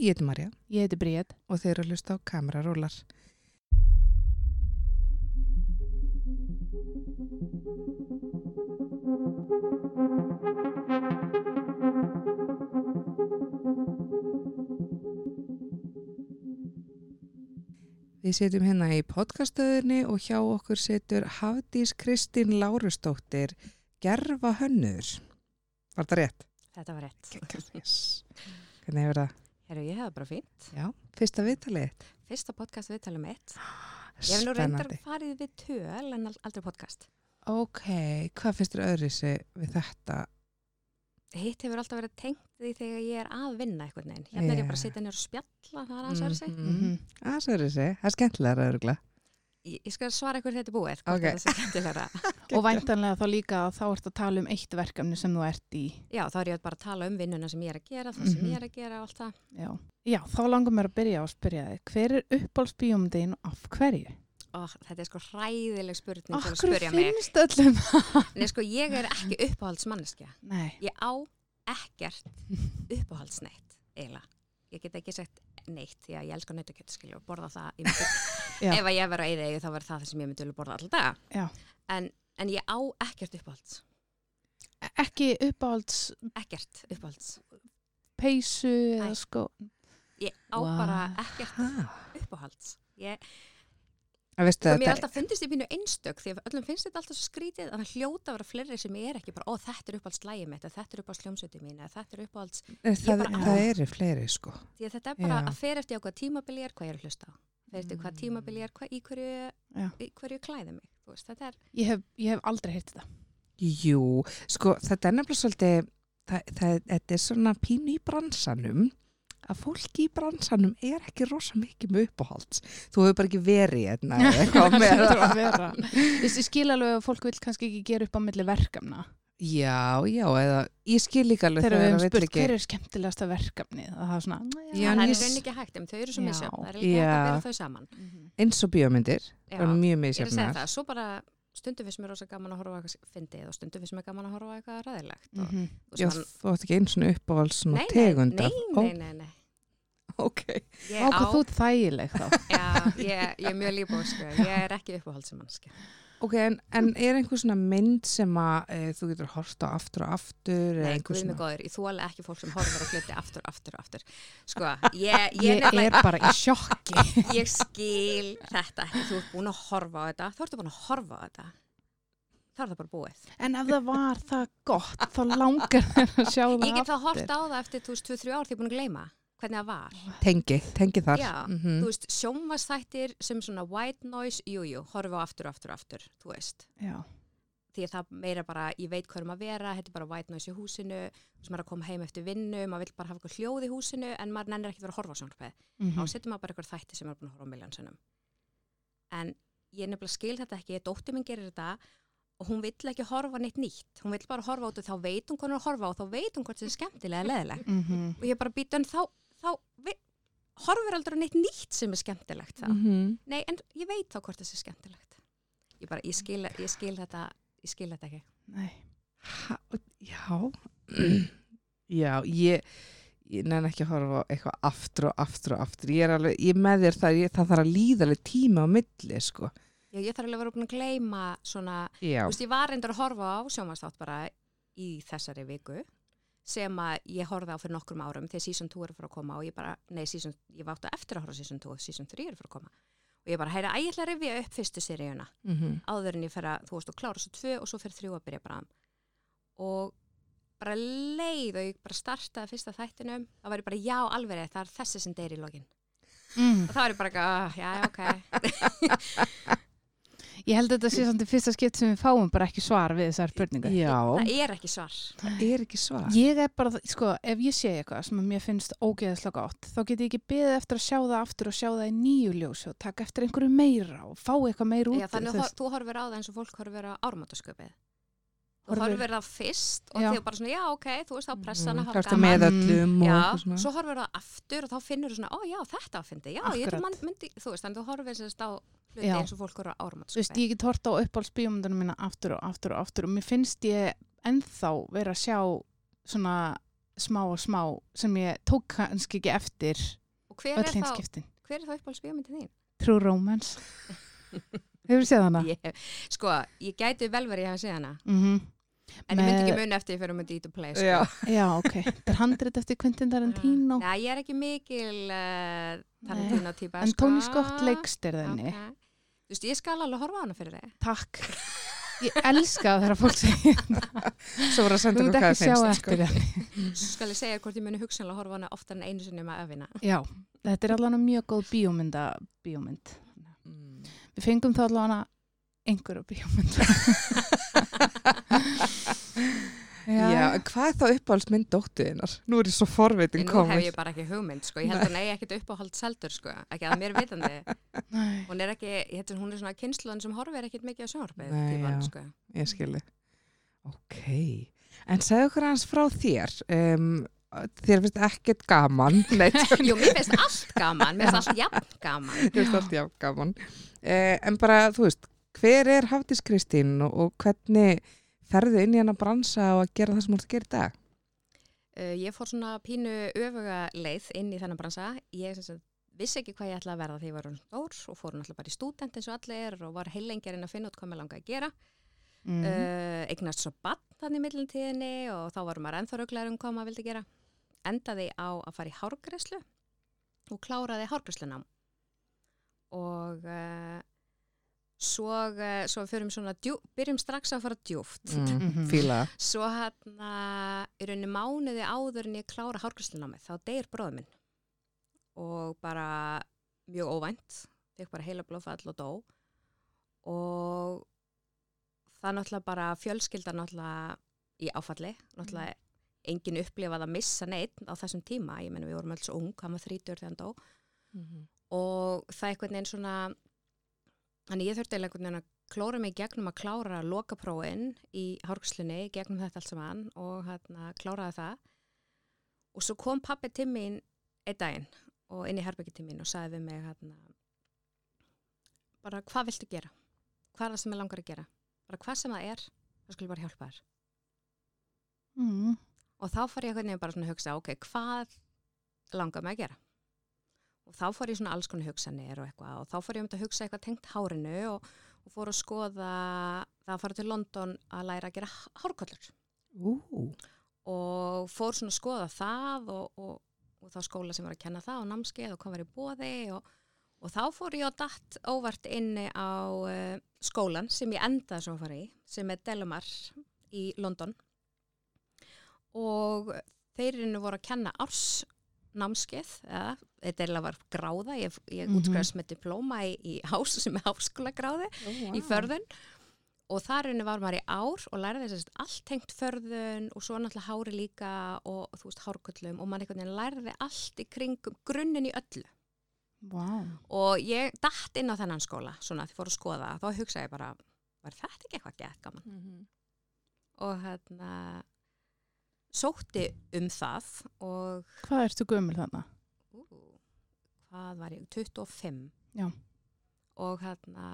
Ég heiti Marja Ég heiti Bríð. og þeir eru að hlusta á kamerarúlar. Við setjum hérna í podcastöðinni og hjá okkur setur Hafdís Kristín Lárusdóttir Gerfa Hönnur. Var það rétt? Þetta var rétt. Yes. Hvernig hefur það? Herru, ég hefði bara fínt. Já, fyrsta viðtalið. Fyrsta podcast viðtalið mitt. Ég hef nú reyndar farið við töl en al- aldrei podcast. Ok, hvað finnst þér öðrisi við þetta? Hitt hefur alltaf verið tengt því þegar ég er að vinna eitthvað neginn. Hérna er ég bara að sitja nýr og spjalla, það er aðeins verið sig. Mm -hmm. Aðeins öðrisi, það er skemmtilega öðrugla. Ég, ég skal svara ykkur þetta búið, okay. Og væntanlega þá líka að þá ert að tala um eitt verkefni sem þú ert í. Já, þá er ég bara að tala um vinnuna sem ég er að gera, það sem Mhm. ég er að gera og allt það. Já. Já, þá langar mér að byrja á að spyrja þig. Hver er uppáhaldsbíómyndin og af hverju? Og þetta er sko hræðileg spurning til að Akkur spurja mig. finnst öllum? Nei, sko, ég er ekki uppáhaldsmanneskja. Nei. Ég á ekkert uppáhaldsneitt, eiginlega. Ég get ekki sagt neitt því að ég elska nautakjöt, skilju, og borða það í mjög Já. ef að ég verið á eða þá verður það það sem ég myndi vilja borða alltaf daga. Já. En, en ég á ekkert uppáhalds. Ekki uppáhalds Ekkert uppáhalds. peysu eða sko. Ég á Vá. bara ekkert Ah. uppáhalds. Ég, Að veistu sko, mér er alltaf fundist í mínu einstök því að öllum finnst þetta alltaf svo skrítið að það hljóta að vera fleiri sem er ekki bara, ó þetta er uppáhalds lægi mitt, þetta er uppáhalds hljómsveitin mín, þetta er uppáhalds, það, bara á- það eru fleiri sko. því að þetta er bara Já. að fer eftir á hvað tímabili er, hvað ég er að hlusta á. Fer eftir hvað tímabili er, hvað, í hverju, í hverju klæði mig. Þú veist, þetta er, Ég hef, ég hef aldrei heyrt þetta. Jú, sko þetta er nefnilega svolítið, það, það, þetta er svona pínu í bransanum að fólki í bransanum er ekki rosa mikið með uppáhalds. Þú hefur bara ekki verið hérna eða eitthvað vera. Þessi skil alveg að fólk vil kannski ekki gera upp á milli verkefna. Já, já, eða ég skil líka alveg Þegar við það hefum spurt hver er skemmtilegasta verkefnið. Það er svona, Já, það en er rauninni ekki hægt, en þau eru svo misjöfn. Það er ekki hægt að bera þau saman. eins og bíómyndir, það er mjög Ég er að segja það, svo bara stundum finnst mér rosa gaman að horfa á eitthvað fyndið og stundum finnst mér gaman að horfa á eitthvað ræðilegt. og, Mhm. og Já, svona- þú átt ekki eins og uppáhalds svona nei, tegund nei, nei, nei, nei. Ok, Ég Ó, hvað á, þú þægileg þá. já, ég, ég ok, en, en er einhver svona mynd sem að e, þú getur hort á aftur og aftur? Nei, einhver svona- góður, ég þóla ekki fólk sem horfir á hluti aftur, aftur, aftur. Sko, ég, ég, Ég nefnilega- er bara í sjokki. ég skil þetta ekki, þú ert búin að horfa á þetta, þá ertu búin að horfa á þetta. þá er það bara búið. En ef það var það gott, þá langar þér að sjá það Ég get þá aftur. hort á það eftir 2003 ár því ég er búin að gleyma hvernig það var. Tengi, tengi þar. Já, Mhm. Þú veist, sjónvastættir sem svona white noise, jú, jú, horfa aftur, aftur, aftur, þú veist. Já. Því að það meira bara, ég veit hvað um að vera, þetta er bara white noise í húsinu, sem er að koma heim eftir vinnu, maður vill bara hafa eitthvað hljóð í húsinu, en maður nennir ekki að vera að horfa á sjónvarpið. Mhm. Þá setur maður bara eitthvað þætti sem maður er búin að horfa á miljónsinnum. En ég nefnilega skil þetta ekki, dóttir minn gerir þetta og hún vill ekki horfa neitt nýtt. Hún vill bara horfa á þetta, þá veit hún hvað hún er horfa á, þá veit hún hvort þetta er skemmtilega leðileg. Mhm. Og ég bara býta en þá, þá vi, horfir aldrei neitt nýtt sem er skemmtilegt þá. Mhm. Nei, en ég veit þá hvort þetta er skemmtilegt. Ég bara, ég skil, ég skil þetta, ég skil þetta ekki. Nei. Ha, já, já, ég, ég nenni ekki að horfa eitthvað aftur og aftur og aftur. Ég er alveg, ég með þér þar, ég, það þarf að líða alveg tíma á milli, sko. Já, ég þarf alveg að vera búin að gleyma svona, þú veist, ég var reyndar að horfa á sjónvarsþátt bara í þessari viku sem að ég horfði á fyrir nokkrum árum þegar season 2 er að fara að koma og ég bara, nei, season, ég vátt að eftir að horfa season 2 og season 3 er að fara að koma. Og ég bara, heyra, æg ætla að rifja upp fyrstu seríuna? Mm áður en ég fer að, þú veist, og klára svo tvö og svo fer þrjú að byrja bara. Og bara leið og ég bara startaði fyrsta þættinum það var ég bara, já, alveg það er þessi sem deyr í lokin. Mm. og það var ég bara, "Ah, já, ok Ég held að þetta sé samt í fyrsta skipt sem við fáum bara ekki svar við þessar spurningar. já, það er ekki svar það er ekki svar. Ég er bara, sko, ef ég sé eitthvað sem að mér finnst ógeðslega gott, þá get ég ekki beðið eftir að sjá það aftur og sjá það í nýju ljósi og taka eftir einhverju meira og fá eitthvað meira út. Já, úr þannig að þú horfir á það eins og fólk horfir á ármátasköpið. Horfir- horfir það fyrst og þau bara svona, já, ok, þú veist þá pressan að hafa gaman. með öllum og Já, svo horfir það aftur og þá finnur þú svona, ó já, þetta að fyndi, já, ég Akkurat. man, myndi, þú veist, að þú horfir sérst á hluti Já. eins og fólk horfir á Þú veist, ármátasköpið. ég get hort á uppáhaldsbíómyndunum mína aftur og aftur og aftur og mér finnst ég ennþá vera að sjá svona smá og smá sem ég tók kannski ekki eftir Og öll er hinn þá, skiptin. hver er þá uppáhaldsbíómyndin þín? True Romance. Hefur séð hana? Ég, sko, ég gæti vel verið að hafa séð hana. Mm En ég myndi Með- ekki muni eftir ég fyrir að myndi ít og play, sko. Já. Já, ok. Þetta er handrit eftir Quentin Tarantino. Nei, ég er ekki mikil uh, Tarantino típa, En sko. Tony Scott leikstir þenni. Ok. Þú veist, ég skal alveg horfa á hana fyrir þig. Takk. Ég elska þegar fólk segir Svo voru að Þú senda okkur hvað ekki sjá finnst sko. eftir það. Svo skal ég segja hvort ég muni hugsanlega horfa á hana oftar en einu sinni með öfina. Já, þetta er allavega mjög góð bíómynda bíómynd. Mm. Við fengum þá allavega einhverju bíómynd. Já, en hvað er þá uppáhaldsmynd dóttuðinnar? Nú er ég svo forvitin En nú hef ég bara ekki hugmynd, sko. Ég held að hún eigi ekkert uppáhald seldur, sko. Ekki að mér vitandi. Nei. Hún er ekki, ég held að hún er svona kynsluðan sem horfir ekkert mikið á sjónarbeið, Nei, típan, já. sko. Ég skilji. Ok. En segðu okkur hans frá þér. Um, þér finnst ekkert gaman. Jú, mér finnst allt gaman, mér finnst allt jafn gaman. þér finnst allt já gaman. Uh, en bara, þú veist, hver er Hafdís Kristín og, og hvernig ferðu inn í hana bransa og að gera það sem þú ert að gera í dag? Uh, ég fór svona pínu öfuga leið inn í þennan bransa. Ég sem sagt, vissi ekki hvað ég ætlaði að verða því ég var orðin stór og fór náttúrulega bara í stúdent eins og allir og var heilengjarinn að finna út hvað mér langaði að gera. Mm. Uh, eignast svo bann þannig í millintíðinni og þá varum maður ennþá rauglegar um hvað maður vildi gera. Endaði á að fara í hárgræslu og kláraði hárgræslunám. Og uh, svo, uh, svo djú, byrjum strax að fara djúft. Mm, Mhm. Fíla. Svo hérna, í rauninni mánuði áður en ég klára hárgræslunámið, þá deyr bróður minn. Og bara mjög óvænt, fekk bara heila blóðfall og dó. Og það náttúrulega bara fjölskylda náttúrulega í áfalli, náttúrulega enginn upplifað að missa neitt á þessum tíma, ég menn við vorum alls ung, hann var þrítur þegar hann dó og það einhvern veginn svona þannig ég þurfti eiginlega einhvern veginn að klóra mig gegnum að klára lokaprófin í hárgslunni, gegnum þetta allt saman og hérna kláraði það og svo kom pappi til mín einn daginn og inn í herbyggi til mín og sagði við mig hérna bara hvað viltu gera? Hvað er það sem ég langar að gera? Bara hvað sem það er, það skulle bara hjálpa þér Mm. og þá fór ég einhvern veginn bara svona að hugsa ok, hvað langar mig að gera og þá fór ég svona alls konar hugsanir og eitthvað. Og þá fór ég um að hugsa eitthvað tengt hárinu og, og fór að skoða það að fara til London að læra að gera hárkollur. Ú, og fór svona að skoða það og, og, og þá skóla sem var að kenna það og námskeið og hvað var í bóði og, og þá fór ég á datt óvart inni á uh, skólan sem ég endaði svo að fara í sem er Delamar í London. Og þeir eru voru að kenna árs námskeið, eða, þetta er var gráða, ég, ég Mhm. útskræðast með diplóma í, í hás sem er háskóla gráði í förðun. Og þar unni var maður í ár og lærði þess að allt tengt förðun og svo náttúrulega hári líka og þú veist hárköllum. Og maður einhvern veginn lærði allt í kringum grunninn í öllu. Vá. og ég datt inn á þennan skóla svona því fór að skoða, þá hugsaði ég bara var þetta ekki eitthvað gett gaman? Og hérna sótti um það og Hvað ertu gömul þarna? Hvað var ég, 25 Já. og hérna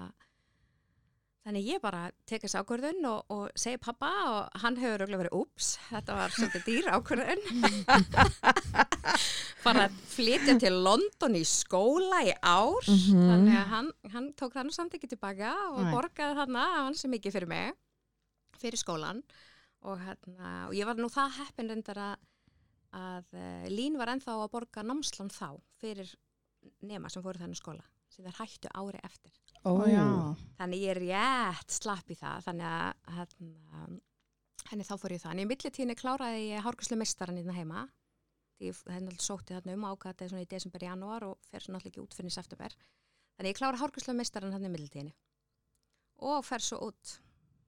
þannig ég bara tekast ákvörðun og, og segi pappa og hann hefur auðvitað verið ups, þetta var svolítið dýr ákvörðun fara að flytja til London í skóla í ár Mhm. þannig að hann, hann tók þannig samt ekki tilbaka og Nei. borgaði þarna hann sem mikið fyrir mig fyrir skólan og, hérna, og ég var nú það heppin reyndar að, að uh, Lín var ennþá að borga námslan þá fyrir nema sem fóru þennan skóla sem þeir hættu ári eftir já. þannig ég er rétt slapp í það þannig að hérna, henni þá fór ég það en í millitíðinni kláraði ég hárgræslu mistaran hérna heima því það er náttúrulega sótti þarna um ákvæði svona í desember, janúar og fer svo náttúrulega ekki út fyrir september þannig ég klára hárgræslu mistaran hérna í millitíðinni og fer svo út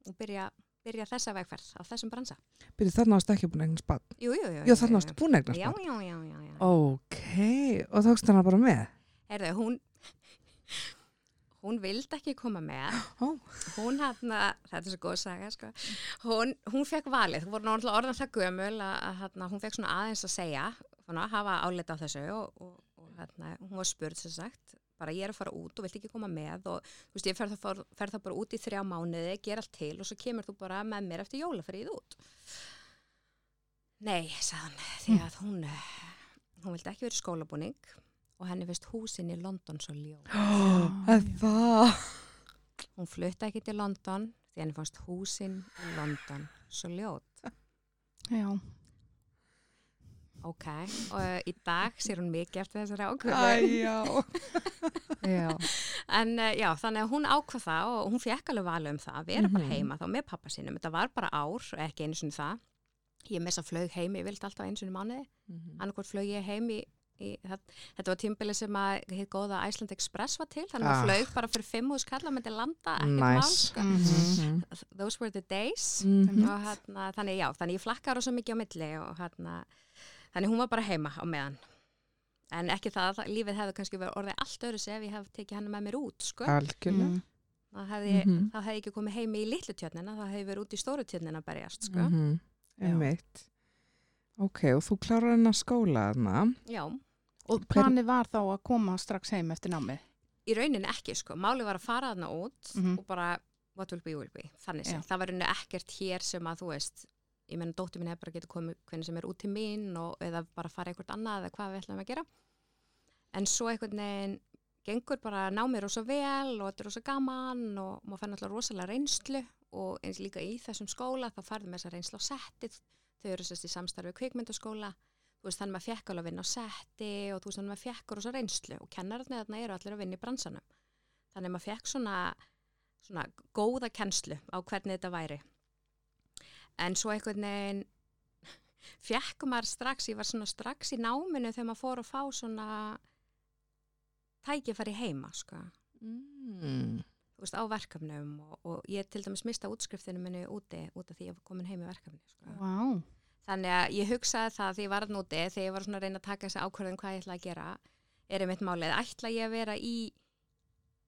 og byrja, byrja þessa vegferð á þessum bransa Byrju, þarna varstu ekki búin eignast bann. jú, jú, jú, Já, þarna varstu búin eignast já, bann. já, já, já, já. Ok, og tókst hana bara með? Herðu, hún hún vildi ekki koma með. Hún hérna, þetta er svo góð saga sko. hún, hún fekk valið. Hún voru náttúrulega orðan það gömul að, að hérna, hún fekk svona aðeins að segja svona, hafa áleita á þessu og, og, og hérna, hún var spurð sem sagt bara ég er að fara út og vilt ekki koma með? Og þú veist, ég fer það, fer það bara út í þrjá mánuði, ger allt til og svo kemur þú bara með mér eftir jólafrið út. Nei, sagði hann, því að hún, eh, hún vildi ekki verið skólabúning og henni finnst húsin í London svo ljó. Er það? Hún flutta ekki til London því henni fannst húsin í London svo ljót. Já. Ok, og uh, í dag sér hún mikið eftir þessari. Já. En uh, já, þannig að hún ákvað það og hún fekk alveg valu um það að vera bara Mhm. heima þá með pappa sínum. Þetta var bara ár, ekki einu sinni það. Ég messa flög heim, ég vildi alltaf einu sinni í mánuði. Mhm. Annarkvort flög ég heim í, í það, þetta var tímbili sem að hitt góða Iceland Express var til, þannig að Ah. flög bara fyrir fimm úr skall að myndi landa, ekkert mál, Nice. sko. Mhm. Those were the days. Mhm. Og hérna, þannig já, þannig ég flakkar svo mikið á milli og hérna, þannig hún var bara heima á meðan. En ekki það, að lífið hefði kannski verið orðið allt öðru ef ég hef tekið hann með mér út, sko. Algjörlega. Mm. Það hefði, Mhm. þá hefði ég ekki komið heim í litlu tjörnina, það hefði verið út í stóru tjörnina að berjast, sko. Mhm. Einmitt. Ok, og þú klárar hennar skóla þarna. Já, Og planið var þá að koma strax heim eftir námið. í rauninni ekki, sko. Málið var að fara þarna út Mhm. og bara, what will be, will be, þannig Já. sem. Það var rauninni ekkert hér sem að, þú veist, ég menn, dóttir mín hefur bara getið komið hvernig sem er út til mín og eða bara fara einhvert annað eða hvað við ætlum að gera. En svo einhvern veginn gengur bara námið rosa vel og þetta er rosa gaman og maður fann alltaf rosalega reynslu og eins líka í þessum skóla þá færðum þessa reynslu á settið þau eru sérst í samstarfi kvikmyndaskóla þú veist þannig maður fekk alveg að vinna á setti og þú veist þannig maður fekk rosa reynslu og kennararnir þarna eru allir að vinna í bransanum þannig maður fekk svona, svona góða kennslu á hvernig þetta væri en svo einhvern veginn fekk maður strax, ég var svona strax í náminu þegar maður fór að fá svona tækifæri heima sko Mm. þú veist, á verkefnum og, og ég til dæmis mista útskriftinu minni úti út af því ég var komin heim í verkefni sko. Vá. Þannig að ég hugsaði það því ég var að núti þegar ég var svona að reyna að taka þessi ákvörðun hvað ég ætla að gera er einmitt málið, ætla ég að vera í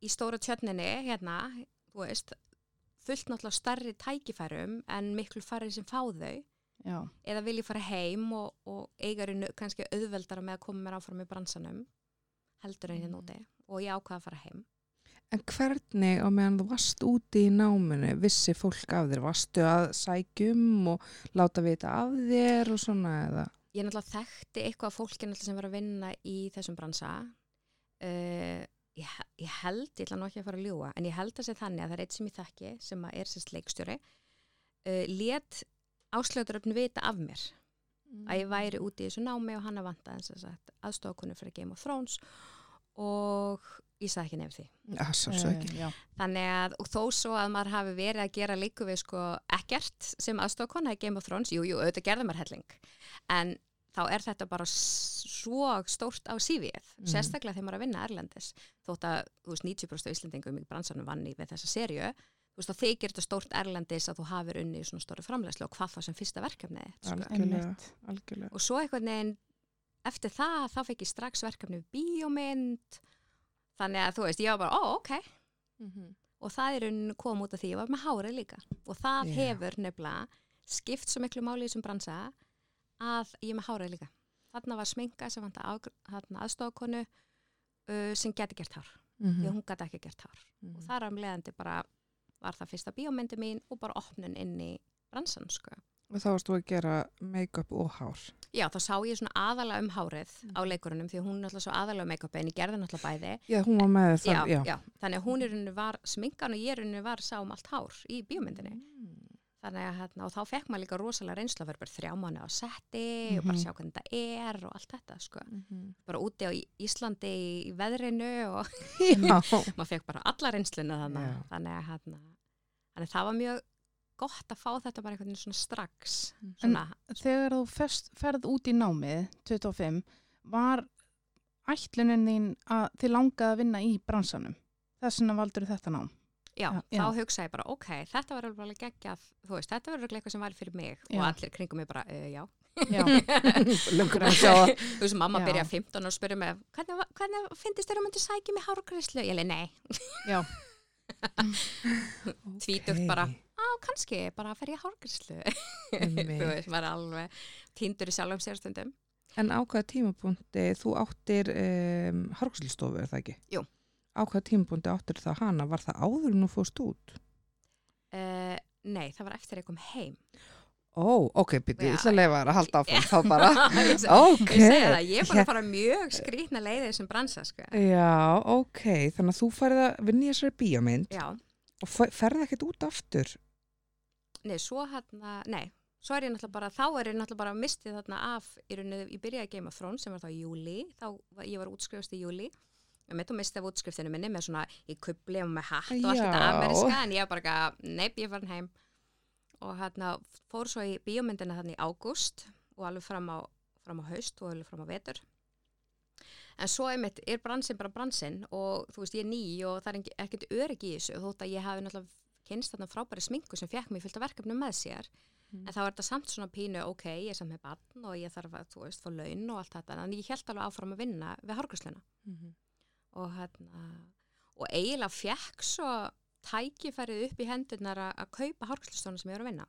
í stóra tjörninni hérna, þú veist fullt náttúrulega starri tækifærum en miklu farið sem fá þau? Já. eða vil ég fara heim og, og eigarinu kannski auðveldara með að koma mér áfram í bransanum heldur en hérna úti og ég ákvaða að fara heim En hvernig á meðan þú varst úti í náminu, vissi fólk af þér? Varstu að sækjum og láta vita af þér og svona eða? ég náttúrulega þekkti eitthvað af fólki náttúrulega sem var að vinna í þessum bransa uh, ég, ég held, ég ætla nú ekki að fara að ljúa en ég held að sé þannig að það er eitt sem ég þekki sem er sérst leikstjóri uh, let áslöguturöfn vita af mér að ég væri úti í þessu námi og hann að vanta aðstofakunni fyrir Game of Thrones og ég sagði ekki nefn því Já, svo svo ekki. Eh, Já. Þannig að, og þó svo að maður hafi verið að gera líku við sko ekkert sem aðstofkona í Game of Thrones, jú, jú, auðvitað gerði maður helling, en þá er þetta bara svo stórt á sífið, Mhm. sérstaklega þegar maður er að vinna Erlendis, þótt að, þú veist, 90% af Íslendingum í bransanum vanni við þessa serju, þú veist, þá þykir þetta stórt Erlendis að þú hafir unni í svona stóri framlegslu og hvað þá sem fyrsta verkefnið, þitt, sko. Algjörlega, algjörlega. og svo einhvern veginn eftir það, þá fekk ég strax verkefni við bíómynd, þannig að þú veist, ég var bara, ó, ok, Mhm. og það er unn kom út af því ég var með hárið líka og það Já. hefur nefnilega skipt svo miklu máli í þessum bransa að ég er með hárið líka þarna var sminka sem vant að aðstofakonu uh, sem geti gert hár því að hún geti ekki gert hár Mhm. og þar amleðandi bara var það fyrsta bíómyndi mín og bara opnun inn í bransan sko. Og þá varst þú að gera make-up og hár. Já, þá sá ég svona aðalega um hárið á leikurunum því hún alltaf svo aðalega um make-up en ég gerði náttúrulega bæði Já, hún var með já, það, já. já. þannig að hún er unni var sminkan og ég er unni var sá um allt hár í bíómyndinni Mm. Þannig að hérna, og þá fekk maður líka rosalega reynslu að vera bara þrjá mánu á setti og bara Mhm. sjá hvernig þetta er og allt þetta sko. Mhm. Bara úti á Í- Íslandi í veðrinu og Já. maður fekk bara alla reynsluna þannig. Já. Þannig að hérna, þannig að það var mjög gott að fá þetta bara einhvern veginn svona strax. En- Svona, Þegar þú fest, ferð út í námið, 25, var ætlunin þín að þið langaði að vinna í bransanum? Þess vegna valdur þetta nám? já, Já, þá já. hugsaði ég bara, ok, þetta var alveg geggjað, þú veist, þetta var alveg eitthvað sem var fyrir mig Já. og allir kringum mig bara, uh, já. Þú veist, mamma byrja 15 og spurði mig, hvernig, hvernig finnst þér að myndi sækja mig hárgríslu? Ég leið, nei, já, tvítugt bara, á, kannski, bara fer ég hárgríslu. Einmitt. þú veist, maður er alveg týndur í sjálfum sér stundum. En á hvaða tímapunkti, þú áttir um, hargslstofu, er það ekki? Jú. Á hvaða tímapunkti áttir það hana? Var það áður en þú fórst út? Uh, nei, það var eftir að ég kom heim. Ó, ok, býttu, ég ætla að leifa þér að halda áfram þá bara. Ok. ég segi það, ég er bara að fara mjög skrýtna leiðið sem bransa sko. Já, ok, þannig að þú færði að vinna í þessari bíómynd já, og fe- ferði ekkert út aftur. Nei, svo hérna nei, svo er ég náttúrulega bara þá er ég náttúrulega bara mistið þarna af í rauninu, ég byrjaði Game of Thrones sem var þá í júli þá var, ég var útskrifast í júli ég mitt og mistið af útskriftinu minni með svona í kubli og með hatt og allt þetta ameriska en ég var bara að, neip, ég var heim. Og hérna fór svo í bíómyndina þannig í ágúst og alveg fram á, fram á haust og alveg fram á vetur. En svo einmitt er bransin bara bransin og þú veist ég er ný og það er ekkert öryggi í þessu þótt að ég hafi náttúrulega kynst þarna frábæri sminku sem fekk mig fullt af verkefnum með sér Mm. en þá er þetta samt svona pínu ok, ég er samt með barn og ég þarf að þú veist, fá laun og allt þetta en ég held alveg áfram að vinna við hárgrusluna og hérna og eiginlega fekk svo tækifærið upp í hendurnar að, kaupa hárgruslustofna sem ég var að vinna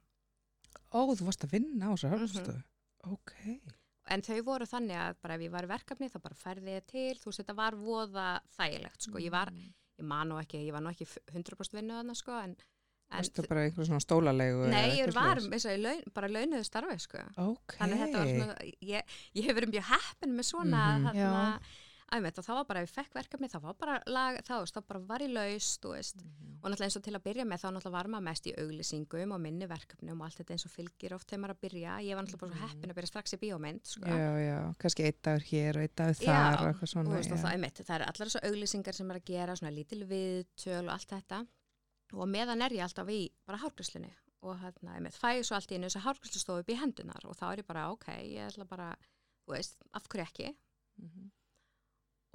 Ó, þú varst að vinna á þessu Mhm. hörgstöðu. Ok. en þau voru þannig að bara ef ég var í verkefni þá bara færði ég til, þú veist þetta var voða þægilegt sko, ég var, ég man nú ekki ég var nú ekki 100% vinnu þarna sko en Varstu bara einhver svona stólalegu? nei, ég var að laun, bara launuðu starfi sko Ok. þannig að þetta var svona, ég, ég hef verið mjög heppin með svona Mhm. þarna, æmett, og það var bara, ef ég fekk verkefni þá var bara lag, þá, þá bara var ég laus þú veist, Mhm. og náttúrulega eins og til að byrja með þá náttúrulega var maður mest í auglýsingum og minni verkefnum og allt þetta eins og fylgir oft þegar maður að byrja, ég var náttúrulega bara svo heppin að byrja strax í bíómynd, sko Já, já, kannski einn dagur hér og einn dagur Já, þar og eitthvað og, svona. veist, og já. það, einmitt, það er allar þessu auglýsingar sem er að gera svona lítil viðtöl og allt þetta og meðan er ég alltaf í bara hárgræslunni og hérna, einmitt, fæ ég svo allt í einu þess að hárgræslustofu upp í hendunar og þá er ég bara, ok, ég ætla bara þú veist, af hverju ekki? Mhm.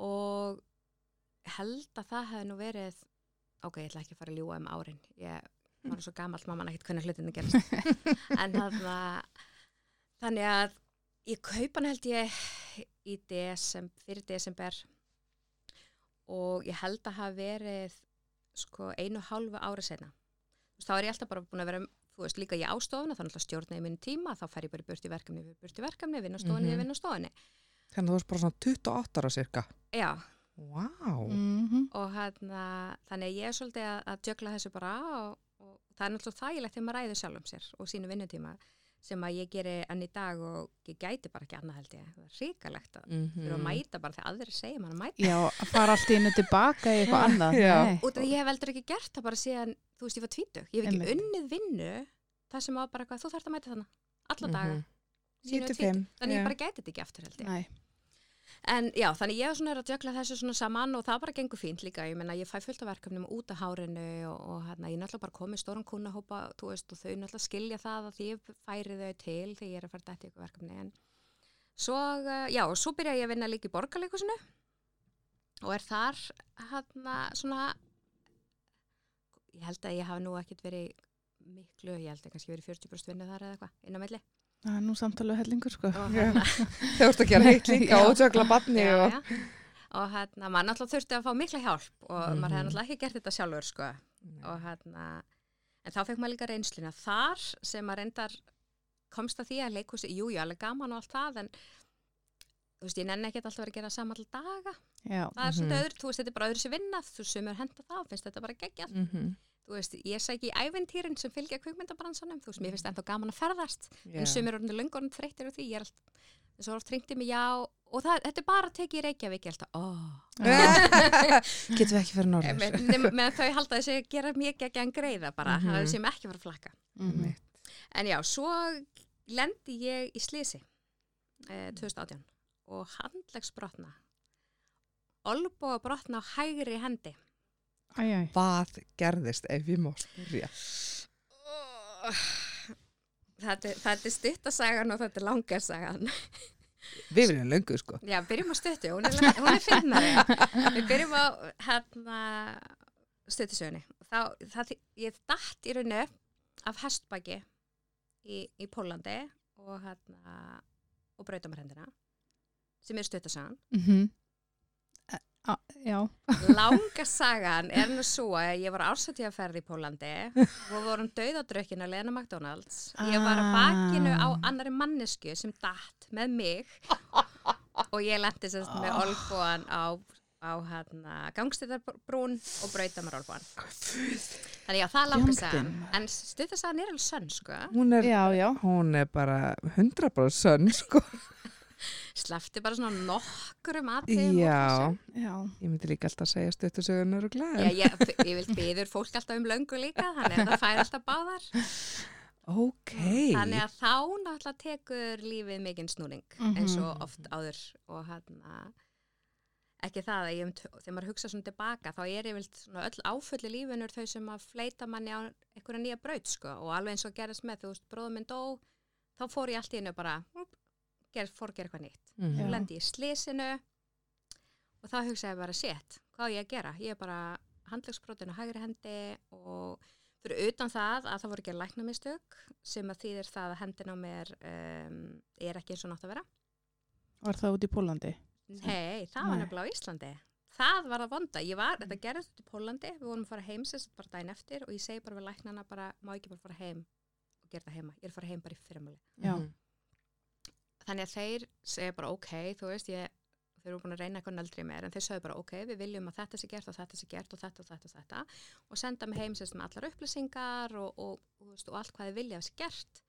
og held að það hefði nú verið ok, ég ætla ekki að fara að ljúga um árin. Ég var svo gamalt, mamma ekkert hvernig hlutinu gerist en þarna þannig að ég kaupa hann held ég í desem, fyrir desember. Og ég held að hafa verið sko einu hálfu þú veist, þá er ég alltaf bara búin að vera þú veist, líka ég ástofuna, þannig að stjórna í minn tíma þá fer ég bara burt í verkefni, burt í verkefni vinna á stofunni, Mhm. ég vinna á stofunni Þannig að þú varst bara svona 28 ára cirka. já, Vá. Mhm. og hérna, þannig að ég er svolítið að, að jökla þessu bara og, og það er náttúrulega þægilegt þegar maður ræður sjálf um sér og sínu vinnutíma sem að ég geri enn í dag og ég gæti bara ekki annað held ég það er ríkalegt að Mm að mæta bara þegar aðrir segja mann að mæta Já, að fara allt í innu tilbaka í eitthvað annað. Út af því ég hef heldur ekki gert það bara síðan þú veist ég var tvítug, ég hef ekki Einmitt. unnið vinnu það sem var bara eitthvað, þú þarft að mæta þannig alla daga, Mhm. ég var 95, tvítug þannig já. ég bara gæti þetta ekki aftur held ég Nei. En já, þannig ég er svona að jökla þessu svona saman og það bara gengur fínt líka. Ég menna, ég fæ fullt af verkefnum út af hárinu og, og hérna, ég náttúrulega bara komið stóran kunnahópa, þú veist, og þau náttúrulega skilja það að ég færi þau til þegar ég er að fara dætt í eitthvað verkefni. En svo, uh, já, og svo byrja ég að vinna líka í borgarleikusinu og er þar, hérna, svona, ég held að ég hafi nú ekkert verið miklu, ég held að kannski verið 40% vinnu þar eða eitthvað, inn á milli. Það er nú samtalið hellingur, sko. Já. hérna, ert að gera Já. og tjökla barni já, og... já. og hérna, maður náttúrulega þurfti að fá mikla hjálp og Mhm. maður hefði náttúrulega ekki gert þetta sjálfur sko. og hérna en þá fekk maður líka reynsluna þar sem maður reyndar komst að því að leikhúsi, jú, jú, alveg gaman og allt það en þú veist, ég nenni ekkert alltaf að vera að gera saman alltaf daga Já. það er Mhm. svolítið öðru, þú veist, þetta er bara öðru sér vinna þú sumur henda það, finnst þetta bara geggjað Mhm. Þú veist, ég sæki í ævintýrin sem fylgja kvikmyndabransanum, þú veist, mér finnst ennþá gaman að ferðast Já. en sumir orðinu löngur þreyttir á því, ég er alltaf þess að oft ringdi mig já og það, þetta er bara að tekið í Reykjavík, ég er alltaf, oh. Getum við ekki fyrir norður? með, með, með þau halda þessi að gera mjög ekki að greiða bara, Mhm. það er sem ekki að fara að flakka Mhm. en já, svo lendi ég í slisi eh, 2018 og handlegsbrotna olbúa brotna á hægri hendi Æj, æj. Hvað gerðist ef ég má spyrja? þetta, er- þetta er stuttasagan og þetta er langarsagan Við viljum löngu sko. já, byrjum á stuttu, hún er, er finnari við byrjum á hérna það, ég datt í rauninu af hestbaki í, í Pólandi og hérna og brautamærhendina sem er stuttasagan Mhm. E- a- Já. Langa sagan er nú svo að ég var ársættíðaferð í Pólandi og vorum dauðadrökkin að Lena McDonalds. Ég var að bakinu á Ah. annari mannesku sem datt með mig og ég lendi sérst með olbúan á, á hérna gangstættarbrún og brautamarálbúan. Þannig já, það langar sagan. En stuttarsagan er alveg sönn, sko. Hún er, Já, já. hún er bara 100% sönn, sko. Slefti bara svona nokkurum aðtegum. Já, Já. ég myndi líka alltaf að segja stuttusögunar og Já, glæðin. ég, ég vil byður fólk alltaf um löngu líka, þannig að það fær alltaf báðar. Ok. Þannig að þá náttúrulega tekur lífið mikinn snúning eins og Mhm. oft áður og hann ekki það að ég um, þegar maður hugsa svona tilbaka þá er ég vilt svona öll áfulli lífinur þau sem að fleita manni á einhverja nýja braut sko og alveg eins og gerist með þú veist bróðum minn dó þá fór ég allt í hennu bara ger, fór að gera eitthvað nýtt Mhm. Já. og lendi í slísinu og þá hugsaði ég bara sétt, hvað á ég að gera ég er bara handlegsbrotin á hægri hendi og fyrir utan það að það voru ekki læknamistök sem að þýðir það að hendin á mér um, er ekki eins og nátt að vera Var það út í Pólandi? Nei, það var Nei. nefnilega á Íslandi það var að vonda, ég var, þetta gerðist út í Pólandi við vorum að fara heim sérst bara daginn eftir og ég segi bara við læknana bara, má ekki bara fara heim og gera það heima, ég er að fara heim bara í. Mhm. Þannig að þeir segja bara ok, þú veist ég þeir eru búin að reyna eitthvað nöldri mér en þeir sögðu bara ok, við viljum að þetta sé gert og þetta sé gert og þetta og þetta og þetta og senda mig heim sérst með allar upplýsingar og, og, og, veist, og allt hvað þið vilja að sé gert.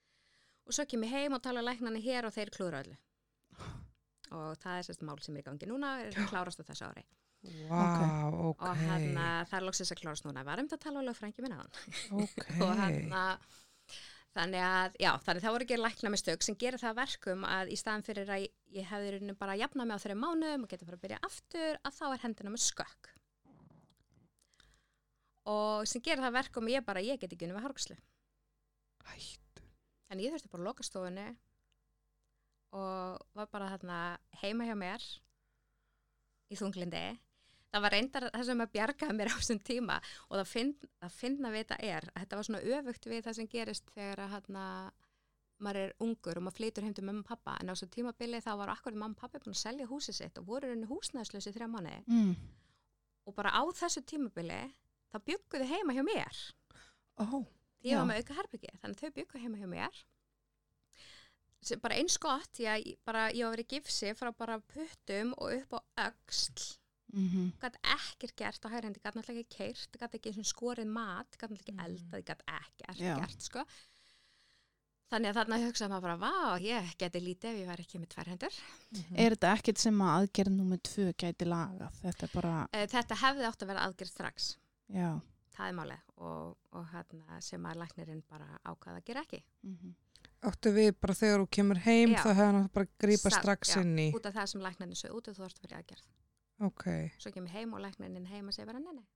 Og svo kem ég heim og tala læknarni hér og þeir klúra öllu. Og það er sérst mál sem er í gangi núna er að klárast á þessu ári. Vá, ok. og hérna það er loksins að klárast núna. Varum þetta að tala alveg frængi minna hann. Ok. og hérna þannig að, já, þannig það voru ekki lækna með stök sem gerir það að verkum að í staðan fyrir að ég- hefði í rauninni bara að jafna mig á þeirri mánuðum og geta bara að byrja aftur að þá er hendina með skökk. Og sem gerir það að verkum að ég bara, ég get ekki unni við hargslu Hættu. en ég þurfti bara að loka stofunni og var bara þarna heima hjá mér í þunglindi það var reyndar það sem að bjargaði mér á þessum tíma og það, finn, það finna við þetta er að þetta var svona öfugt við það sem gerist þegar að hérna maður er ungur og maður flytur heim til mamma og pappa en á þessu tímabili þá var akkurat mamma og pappi búin að selja húsið sitt og voru henni húsnæðslösi þrjá mánuði. Mm. og bara á þessu tímabili þá bygguðu heima hjá mér. Ó, ég Já. var með auka herbyggi þannig þau byggu heima hjá mér. Bara eins gott ég, bara, ég var verið gifsi frá bara puttum og upp á öxl Mm gæti ekkert gert á hægri hendi, gæti náttúrulega ekki keirt gæti ekki skorið mat, gæti náttúrulega ekki Mhm. eldað, gæti ekkert Já. gert sko. þannig að þarna hugsaði maður bara, vá, ég geti lítið ef ég væri ekki með tvær hendur Er þetta ekkert sem að aðgerð nummer tvö gæti lagað? Þetta er bara, Eh, þetta hefði átt að vera aðgerð strax já. það er málið og, og hérna, sem að læknirinn bara ákvaða að gera ekki Mm áttu við bara þegar þú kemur heim Já. þá hefði hann bara að grípa strax já. inn í. út af það sem læknirinn sög út og þú þarfst að vera aðgerð Ok. svo kem ég heim og læknirinn heim og segir bara nei, nei.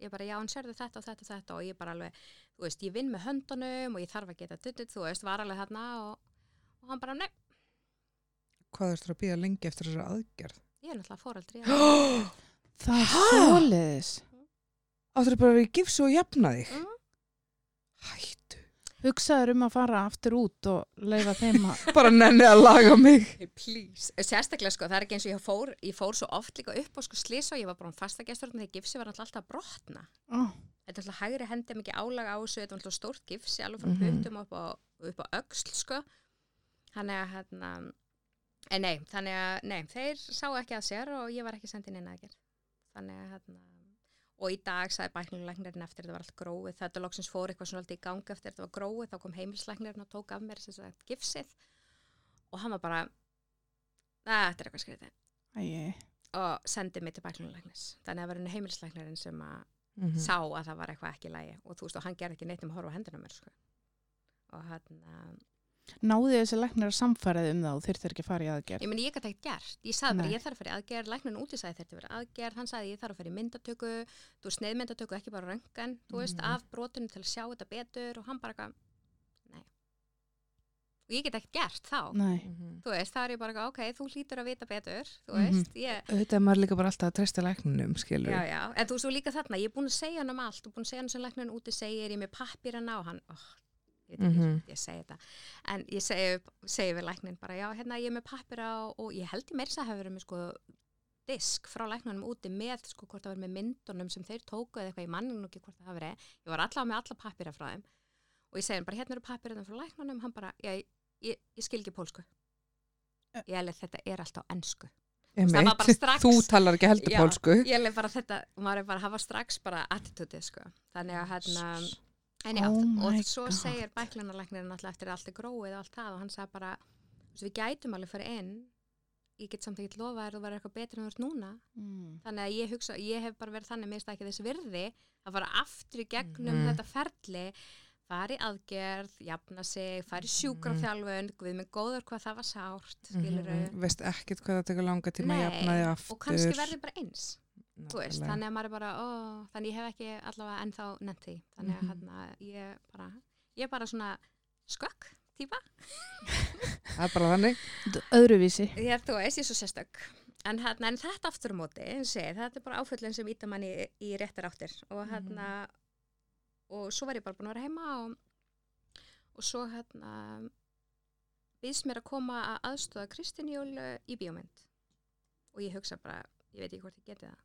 Ég bara, já, hann sérðu þetta og þetta og þetta og ég bara alveg, þú veist, ég vinn með höndunum og ég þarf að geta tuttut, þú veist, var alveg þarna og, og hann bara, nei, Hvað þurftur að býða lengi eftir þessari aðgerð? ég er náttúrulega fóreldri. Það er Ha? svoleiðis. Áttur bara að vera í gifsu og jafna þig? Mm. Hættu. Hugsaður um að fara aftur út og leifa þeim að, Bara nenni að laga mig. Please. Sérstaklega, sko, það er ekki eins og ég fór, ég fór svo oft líka upp á sko slís og ég var bara um fasta gestur þegar gifsi var alltaf að brotna. ó, Þetta er alltaf hægri hendi mikið álag á þessu, þetta var alltaf stórt gifsi, alveg frá Mhm. puttum upp á, upp á öxl, sko. Þannig að, hérna, en nei, þannig að, nei, þeir sá ekki að sér og ég var ekki sendin inn að gera. Þannig að, hérna, og í dag sagði bæknuleglæknirinn eftir þetta var allt gróið, þetta loksins fór eitthvað svona alltaf í gang eftir þetta var gróið, þá kom heimilslæknirinn og tók af mér þess að gifsið og hann var bara, þetta er eitthvað skriðið og sendi mig til bæknuleglæknis. Þannig að það var henni heimilslæknirinn sem að Mhm. sá að það var eitthvað ekki í lagi og þú veist og hann gerði ekki neitt um að horfa hendina mér sko. og hann náði þessi læknir að samfærið um það og þyrftir ekki að fara í aðgerð. ég meni ég gæti ekkert gert. Ég sagði bara ég þarf að fara í aðgerð. Læknin úti sagði þetta vera aðgerð. Hann sagði ég þarf að fara í myndatöku. Þú veist sneiðmyndatöku ekki bara röngan þú veist Mhm. af brotinu til að sjá þetta betur og hann bara eitthvað nei. Og ég get ekkert gert þá. Nei, Mhm. þú veist það er ég bara eitthvað, ok þú hlýtur að vita betur. Þú Mhm. veist ég Þetta er maður líka bara alltaf að treysta læknunum, skilur. Já, já, en þú veist þú líka þarna, ég er búin að segja hann um allt og búin að segja hann sem læknirinn úti segir, ég er með pappirana og hann, oh, ég mm -hmm. ég segi þetta, en ég segi, segi við læknin bara, já, hérna ég er með pappira og, og ég held meira þess að hafa verið með sko disk frá læknunum úti með sko hvort það var með myndunum sem þeir tóku eða eitthvað, ég manni nú ekki hvort það hafa verið, ég var allavega með alla pappira frá þeim og ég segi hann bara, hérna eru pappirina frá læknunum, hann bara, já, ég, ég, ég skil ekki pólsku. Ég held þetta er alltaf ennsku. strax Þú talar ekki heldur pólsku. ég leif bara þetta, maður er bara að hafa strax bara attitútið sko þannig að hérna en já, Oh og svo God. segir bæklunarlæknirinn náttúrulega eftir allt er gróið og allt það og hann sagði bara, við gætum alveg fyrir inn ég get samt ekki lofa að þú verður eitthvað betur en þú ert núna Mm. þannig að ég hugsa, ég hef bara verið þannig það ekki þess virði að fara aftur í gegnum Mhm. þetta ferli fara í aðgerð, jafna sig fara í sjúkrafþjálfun, við með góður hvað það var sárt, Mhm. Veist ekkert hvað það tekur langa tíma að jafna þig aftur. og kannski verði bara eins veist, þannig að maður er bara ó, þannig ég hef ekki allavega ennþá nefnt því. Þannig að Mhm. hérna, ég bara ég er bara svona skökk típa, Það er bara þannig. Öðruvísi. ég er þú veist, ég er svo sérstök. En, hérna, en þetta aftur á móti segi, þetta er bara áföllin sem íta manni í, í réttar áttir. Og hérna og svo var ég bara búin að vera heima og, og svo hérna býðst mér að koma að aðstóða Kristín Jólu í bíómynd. Og ég hugsa bara, ég veit ekki hvort ég geti það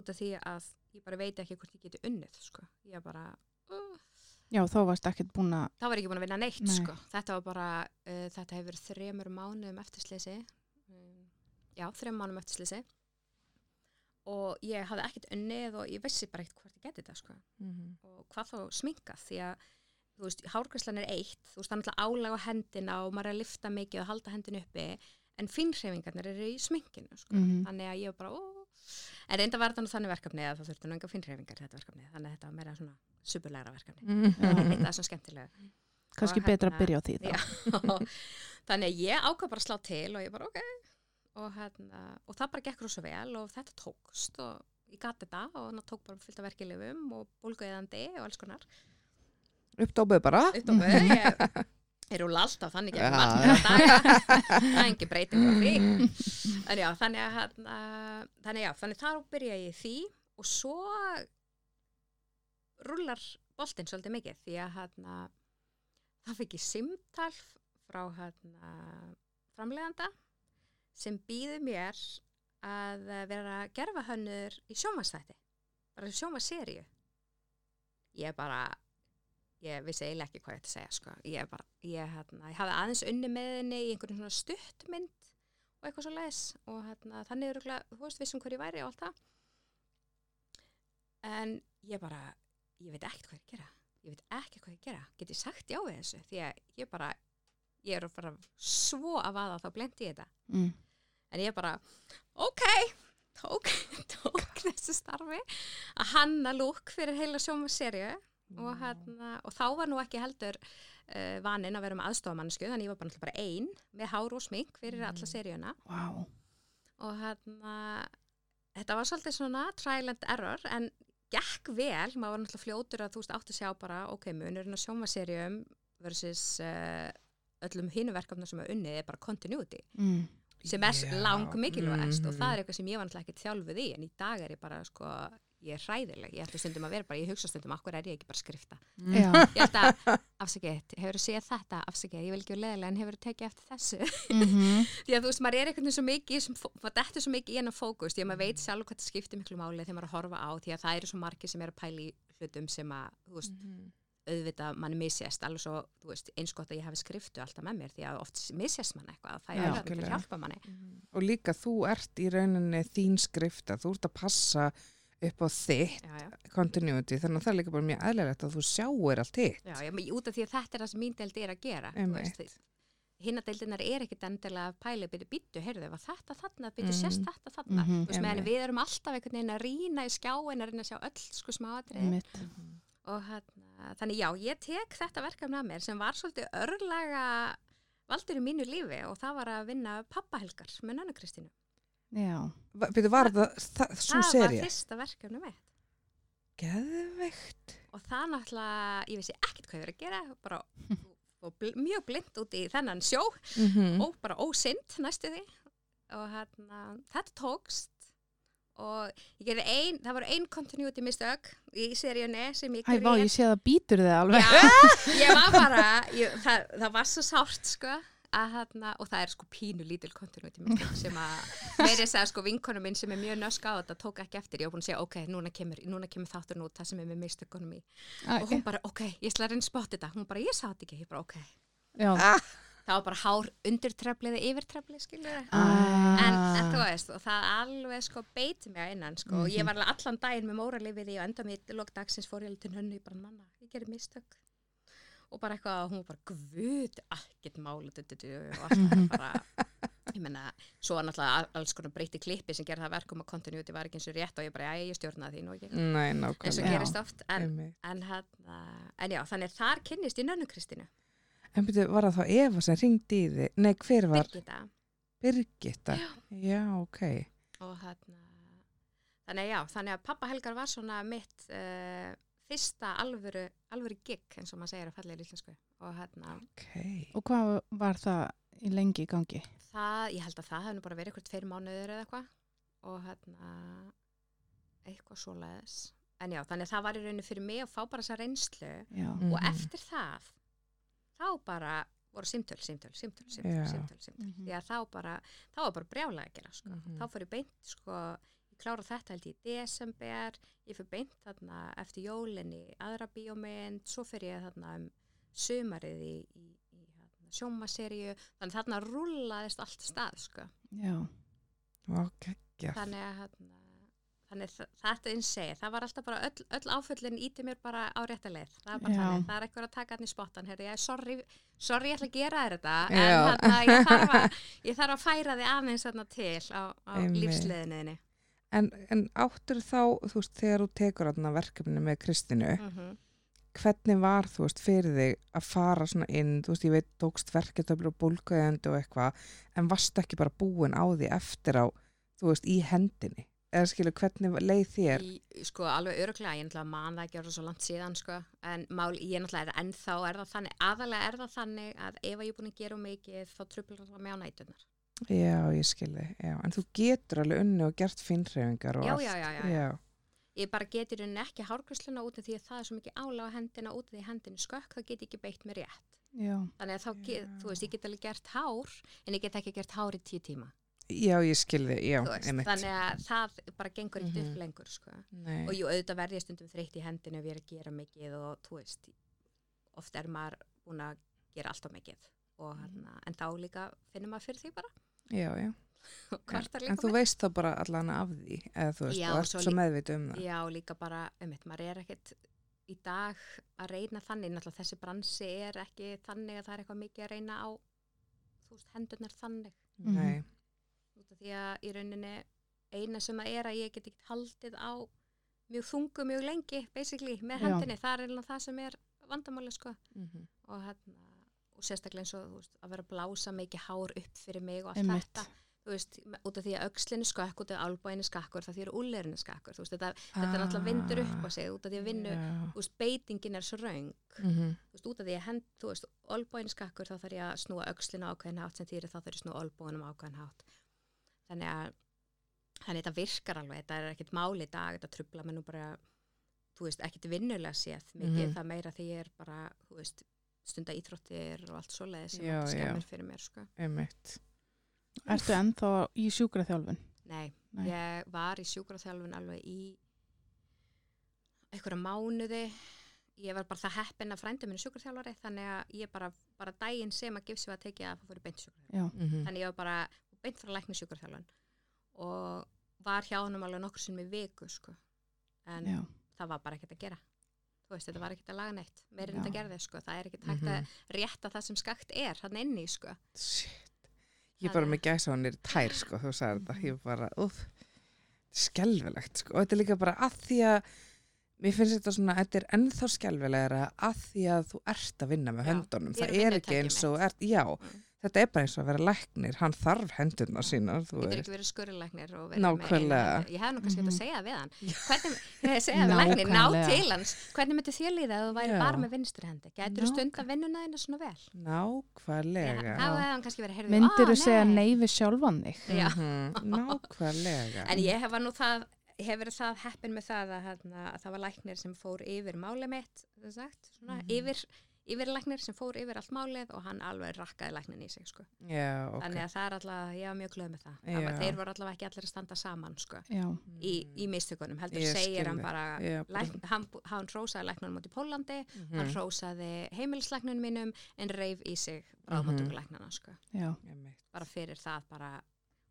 út af því að ég bara veit ekki hvort ég geti unnið sko. ég bara uh, Já, þá varst ekkert búin að, það var ekki búin að vinna neitt Nei. sko. þetta var bara, uh, þetta hefur þremur mánuðum eftirsleysi um, já, þremur mánuðum eftirsleysi og ég hafði ekkert unnið og ég vissi bara ekkert hvort ég geti þetta sko. Mhm. og hvað þá sminka því að þú veist, hárgræslan er eitt þú veist, það er náttúrulega álag á hendina og maður er að lifta mikið og halda hendin uppi en finnhreifingarnir eru í sminkinu sko. Mhm. þannig að ég var bara, ó en reynda var þetta nú þannig verkefni að það þurfti nú enga finnhreifingar þetta verkefni, þannig að þetta var meira svona subulegra verkefni, Mhm. þetta er svo skemmtilega kannski Og betra hérna- að byrja á því þá. Þannig að ég ákvað bara að slá til og ég bara ok. Og, hérna, og það bara gekk rosa vel og þetta tókst og ég gati þetta og það tók bara fullt af verkilifum og bólguðandi og alls konar. Uppdópuð bara. upp á böðu ég er rúla alltaf þannig ekki margir daga það er engin breyting á því. En já, þannig að hérna, þannig já, þannig þar byrja ég því og svo rúlar boltinn svolítið mikið því að hérna þá fikk ég simtal frá hérna framleganda sem býður mér að vera gerfahönnur í sjómanstætti bara sjómaseríu ég bara ég vissi eiginlega ekki hvað ég ætti að segja sko. ég, bara, ég, hérna, ég hafði aðeins unni með henni í einhvern svona stuttmynd og eitthvað svo leis og hérna, þannig er þú veist vissum hver ég væri og allt það. En ég bara ég veit ekkert hvað ég er gera. Ég veit ekki hvað ég er gera, get ég sagt já við þessu? Því að ég bara ég er að fara svo að vaða þá blendi ég þetta. Mm. en ég bara, ok tók, tók þessu starfi. Að hanna lúk fyrir heila sjómaserju og, hérna, og þá var nú ekki heldur uh, vaninn að vera með aðstofamannsku þannig ég var bara, bara ein með hár og smink fyrir alla seríuna Vá. og hérna þetta var svolítið svona trial and error en gekk vel, maður var náttúrulega fljótur að þú veist átti að sjá bara, ok, munurinn að sjómaserjum versus uh, öllum hinu verkefna sem er unnið er bara continuity Mm. sem er Já, lang mikilvægast og mhm. það er eitthvað sem ég var náttúrulega ekki þjálfuð í en í dag er ég bara sko ég er hræðileg, ég ætla stundum að vera bara ég hugsa stundum, akkur er ég ekki bara að skrifta? Já. ég held að, afsakið, hefur þú séð þetta afsakið, ég vil ekki vera leðilega en hefur þú tekið eftir þessu? Mhm. því að þú veist, maður er einhvern veginn svo mikið maður dettur svo mikið í hennar fókus því að maður veit sjálf hvað það skiptir miklu máli þegar maður er að horfa á því að það eru svo margir sem eru að pæla í hlutum sem að, þú veist, auðvitað mann misjast, alveg svo, veist, eins gott að ég hafi skriftu alltaf með mér því að oft misjast mann eitthvað, það er alveg að hjálpa manni. Og líka þú ert í rauninni þín skrifta, þú ert að passa upp á þitt já, já. continuity, þannig að það er líka bara mjög eðlilegt að þú sjáir allt hitt. Já, já, út af því að þetta er það sem mín deild er að gera Einmitt. hinna deildinar er ekkit endilega að pæla byrju býttu, heyrðu, var þetta þarna byrju Mhm. sést þetta þarna, Mhm, þú veist, meðan við erum alltaf einhvern veginn að rýna í skjáin að reyna að sjá öll sko smáatrið og hérna, þannig já, ég tek þetta verkefni að mér sem var svolítið örlaga valdur í mínu lífi og það var að vinna pappahelgar með Nönnu Kristínu. Býtu, var það, það svo það serið? var fyrsta verkefni mitt Geðveikt. og það náttúrulega, ég vissi ekkert hvað ég verið að gera bara bl mjög blind út í þennan sjó Mm og bara ósynd næstu því og hérna, þetta tókst og ég gerði ein, það voru ein continuity mistök í seríunni sem ég Hæ, vá, grét. ég sé að það býtur þig alveg. Já, ég var bara, ég, það, það var svo sárt sko að hérna, og það er sko pínu lítil continuity mistök sem að meiri segja sko vinkonu minn sem er mjög nösk á þetta tók ekki eftir, ég var búin að segja ok, núna kemur, núna kemur þáttur út það sem er með mistökunum í og hún bara ok, ég ætla að reyna að spotta þetta, hún bara ég sá þetta ekki, ég bara ok Já, Ah, það var bara hár undir treflið eða yfir treflið, skilur. Ah. En, en þú veist, og það alveg sko beiti mig að innan, sko, og Mhm. ég var alveg allan daginn með móralið við því og enda mér í lok dagsins fór ég alveg til hönnu, ég bara, mamma, ég gerði mistök. Og bara eitthvað, hún var bara, guð, ekkert du, og alltaf bara, ég menna, svo var náttúrulega al- alls konar breyti klippi sem gerði það verkum að continuity var ekki eins og rétt og ég bara, já, ég stjórnaði því nú ekki, Nei, eins og gerist oft, en, Einmitt. en, hérna, en já, þannig þar kynnist í nönnu Kristínu, En byrju, var það þá Eva sem ringdi í þig? Nei, hver var Birgitta, Birgitta? Já, ok. og hérna þannig já, þannig að pappa Helgar var svona mitt uh, fyrsta alvöru, alvöru gig eins og maður segir að falla í íslensku og hérna, Ok. Og hvað var það í lengi í gangi? það, ég held að það hefði nú bara verið eitthvað tveir mánuður eða eitthvað og hérna eitthvað svoleiðis en já, þannig að það var í rauninu fyrir mig að fá bara þessa reynslu Já. Mm. og Mhm. eftir það þá bara voru símtöl, símtöl, símtöl, símtöl, Já. símtöl, símtöl. Mhm. því að þá bara, þá var bara brjálega að gera sko. Mhm. þá fór ég beint sko, klára þetta held ég í desember ég fyrir beint þarna eftir jólin í aðra bíómynd svo fyrir ég þarna um sumarið í, í, í hérna, sjómaseríu þannig þarna rúllaðist allt stað sko. Já. Vá, geggja. þannig að hérna, þannig þetta eins segir, það var alltaf bara öll, öll áföllin íti mér bara á rétta leið það er bara Já. þannig, það er eitthvað að taka hann í spottan herri, ég, sorry, sorry, ég ætla að gera þér þetta Já. en þarna, ég, þarf að, ég þarf að færa þig aðeins þarna til á, á Einmitt. En, en áttur þá, þú veist, þegar þú tekur verkefni með Kristínu, mm -hmm. hvernig var, þú veist, fyrir þig að fara svona inn, þú veist, ég veit, tókst verketöflu og bólkaðandi og eitthvað, en varst ekki bara búin á því eftir á, þú veist, í hendinni? Eða skilu, hvernig leið þér? Í, sko, alveg öruglega, ég náttúrulega man það ekki að svo langt síðan, sko, en mál, ég náttúrulega er ennþá er það þannig, aðalega er það þannig að ef ég er búin að gera mikið, þá trublar það mig á nætunar. Já, ég skilði, já, en þú getur alveg unni og gert finnreifingar og Já, allt. já, já, já, já. Ég bara getur henni ekki hárgrusluna út af því að það er svo mikið álag á hendina út af því að hendin er skökk, þá get ég ekki beitt mér rétt. Já. Þannig að þá, get, þú veist, ég get alveg gert hár, en ég get ekki gert hár í tíu tíma. Já, ég skilði, já, veist, einmitt. þannig að það bara gengur ekkert Mhm. upp lengur, sko. Nei. Og jú, auðvitað verði ég stundum þreytt í hendinu er að gera mikið og, þú veist, oft er maður búin að gera alltaf mikið. Og, Mhm. hana, en þá líka finnum maður fyrir því bara. Já, já. En þú með. veist þá bara allan af því, eða þú veist, Já, og ert svo svo meðvita um það. Já, líka bara, um maður er ekkert í dag að reyna þannig, náttúrulega þessi bransi er ekki þannig að það er eitthvað mikið að reyna á, þú veist, hendurnar þannig. Nei, Út af því að í rauninni eina sem að er að ég get ekki haldið á mjög þungu mjög lengi, basically, með Já. hendinni. Það er eiginlega það sem er vandamáli, sko. Mhm. Og, hérna, og sérstaklega eins og veist, að vera að blása mikið hár upp fyrir mig og allt Einmitt. þetta. Veist, út af því að aukslinn er skakk, út af er skakkur, það því að úllerin er skakkur. Veist, þetta, þetta er náttúrulega vindur upp á sig, út af því að vinnu, Ah, veist, beitingin er svo raung. Þú veist, út af því að hend, þú veist, olbóin er skakkur, þá þarf ég að snúa aukslina ákveðin hátt sem þýri þá þarf ég að snúa olbóinum ákveðin hátt. Þannig að, þannig að þetta virkar alveg, þetta er ekkert mál í dag, þetta trubla mér nú bara, þú veist, ekkert vinnulega séð, mikið Mhm. það meira því ég er bara, þú veist, stunda íþróttir og allt svoleiði sem Já, þetta já. skemmir fyrir mér, sko. Ertu ennþá í sjúkraþjálfun? Nei, Nei. ég var í sjúkraþjálfun alveg í einhverja mánuði ég var bara það heppin að frænda minni sjúkraþjálfari þannig að ég bara, bara daginn sem að gifsi var að tekið að það fór í beint sjúkraþjálfun Já. Mhm. þannig ég var bara beint frá lækni sjúkraþjálfun og var hjá honum alveg nokkur sem í viku sko. en Já. það var bara ekkert að gera þú veist, þetta var ekkert að laga neitt meirinn þetta gerði, sko, það er ekkert hægt Mhm. að rétta það sem skakt er, hann inni, sko Shit. Ég bara með gæsa hann er tær, sko, þú sagði þetta. Mhm. Ég bara, uff, skelvelegt, sko. Og þetta er líka bara að því að, mér finnst þetta svona, þetta er ennþá skelvelegara að því að þú ert að vinna með höndunum. Það er ekki eins og, ert, já, Mm. Þetta er bara eins og að vera læknir. Hann þarf hendurna sínar, þú getur ekki verið skurðlæknir Nákvæmlega. hendi. ég hef nú kannski Mhm. mm að segja við hann hvernig, ég segja við læknir, ná til hans hvernig myndi þér líða að þú væri Já. bara með vinstri hendi getur þú stund að vinnuna þeina svona vel Nákvæmlega. heyrðu, Myndir "Ó, þú segja nei." nei við sjálfan þig? Mhm, Nákvæmlega. en ég hef nú það ég hef verið það heppin með það að, hérna, að það var læknir sem fór yfir máli mitt sem sagt, svona, Mhm. yfir, yfirlæknir sem fór yfir allt málið og hann alveg rakkaði læknin í sig sko. Já, ok. þannig að það er alltaf, ég var mjög glöð með það var, þeir voru allavega ekki allir að standa saman sko, Já, í, í mistökunum heldur Ég segir skil hann bara Já, lækn, hann, hann rósaði læknunum út í Pólandi Mhm. hann rósaði heimilislæknunum mínum en reif í sig bráðmáttökulæknana sko. já, Einmitt. bara fyrir það bara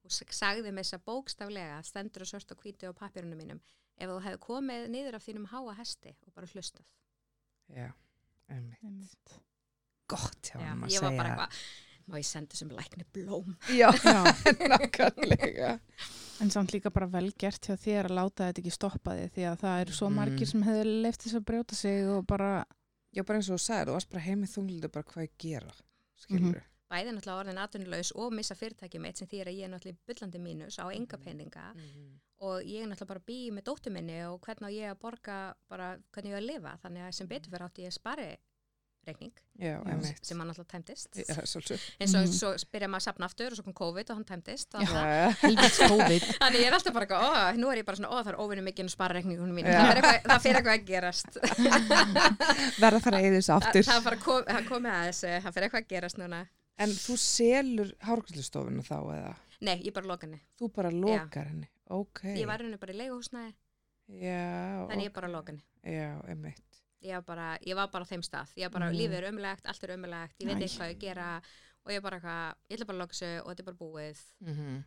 sagði með þess að bókstaflega stendur og svört og hvíti á papirunum mínum ef þú hefði komið niður af þínum háa hesti og bara hlustað Já, einmitt. Gott hjá Já, hann að ég var bara segja. eitthvað má ég senda sem lækni blóm Já, Já, nákvæmlega. en samt líka bara vel gert hjá þér að láta þetta ekki stoppa þig því að það eru svo Mhm. margir sem hefur leift þess að brjóta sig og bara, Já, bara eins og þú sagðir, þú varst bara heimið þunglið bara hvað ég gera, skilur. Mhm. Bæði náttúrulega orðin atvinnulegs og missa fyrirtækið mitt sem því að ég er náttúrulega í bullandi mínus á enga peninga. Og ég er náttúrulega bara býja með dóttur minni og hvernig á ég að borga bara hvernig ég á að lifa? Þannig að sem betur fyrir átti ég spari reikning Já, sem hann náttúrulega tæmdist. Já, eins og Mhm. svo byrja maður að sapna aftur og svo kom COVID og hann tæmdist. Og Já. það- þannig ég er alltaf bara ó, nú er ég bara svona, ó það er óvinni spara reikningunum mín, það fyrir eitthvað, það fyrir eitthvað að gerast. Verða að fara að eða þessu það aftur. það bara kom, það komið að þessu, það fyrir eitthvað að gerast núna En þú selur hárgræslustofuna þá eða? nei, ég bara loka henni, Þú bara lokar henni. Ok. ég var henni bara í leiguhúsnaði Já. þannig ég ok. bara loka henni Já, einmitt. ég ég var bara á þeim stað ég var bara, Mhm. lífið er umlegt, allt er umlegt ég veit ekki hvað ég gera og ég bara eitthvað, ég ætla bara að loka þessu og þetta er bara búið Mm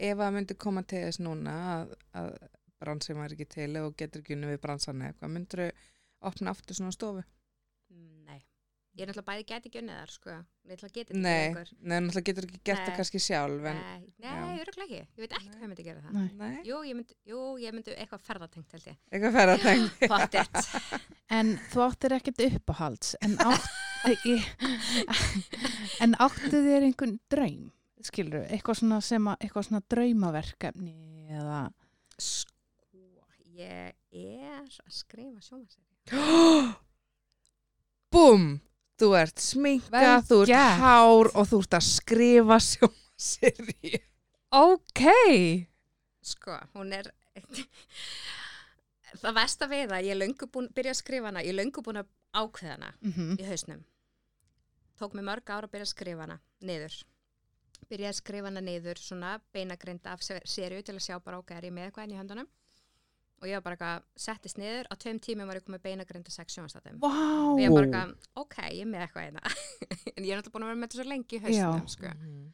Ef að myndi koma til þess núna að, að bransin var ekki til og getur ekki unni við bransan eða eitthvað, myndur þau opna aftur svona stofu? Ég er náttúrulega bæði geti ekki unnið þar sko, ég ætla að geta ekki Nei, lengur. nei, náttúrulega getur ekki gert það kannski sjálf en, nei, nei, Já. öruglega ekki ég veit ekki hvað ég myndi gera það Nei. jú, ég myndi, jú, ég myndi eitthvað ferðatengt held ég eitthvað fer að tengja. Pottet. En þú áttir ekkert uppáhalds, en, átt, ég, en áttu þér einhvern draum, skilur, eitthvað svona sem að, eitthvað svona draumaverkefni eða, sko, ég er að skrifa sjómaseri Búm! Þú ert sminka, Vel þú ert gert. hár og þú ert að skrifa sjómaseri. ok, sko, hún er það versta við það, ég er löngu búin byrja að skrifa hana, ég er löngu búin að ákveða hana mm í hausnum. Tók mig mörg ára að byrja að skrifa hana niður. Byrja að skrifa hana niður svona beinagrind af sériu til að sjá bara ok, er ég með eitthvað enn í höndunum og ég var bara eitthvað, settist niður á tveim tímum var ég komið beinagrind að sex sjónastættum vá, og ég var bara eitthvað, ok, ég er með eitthvað hérna en ég er náttúrulega búin að vera með þetta svo lengi í hausnum Já. sko. Mhm.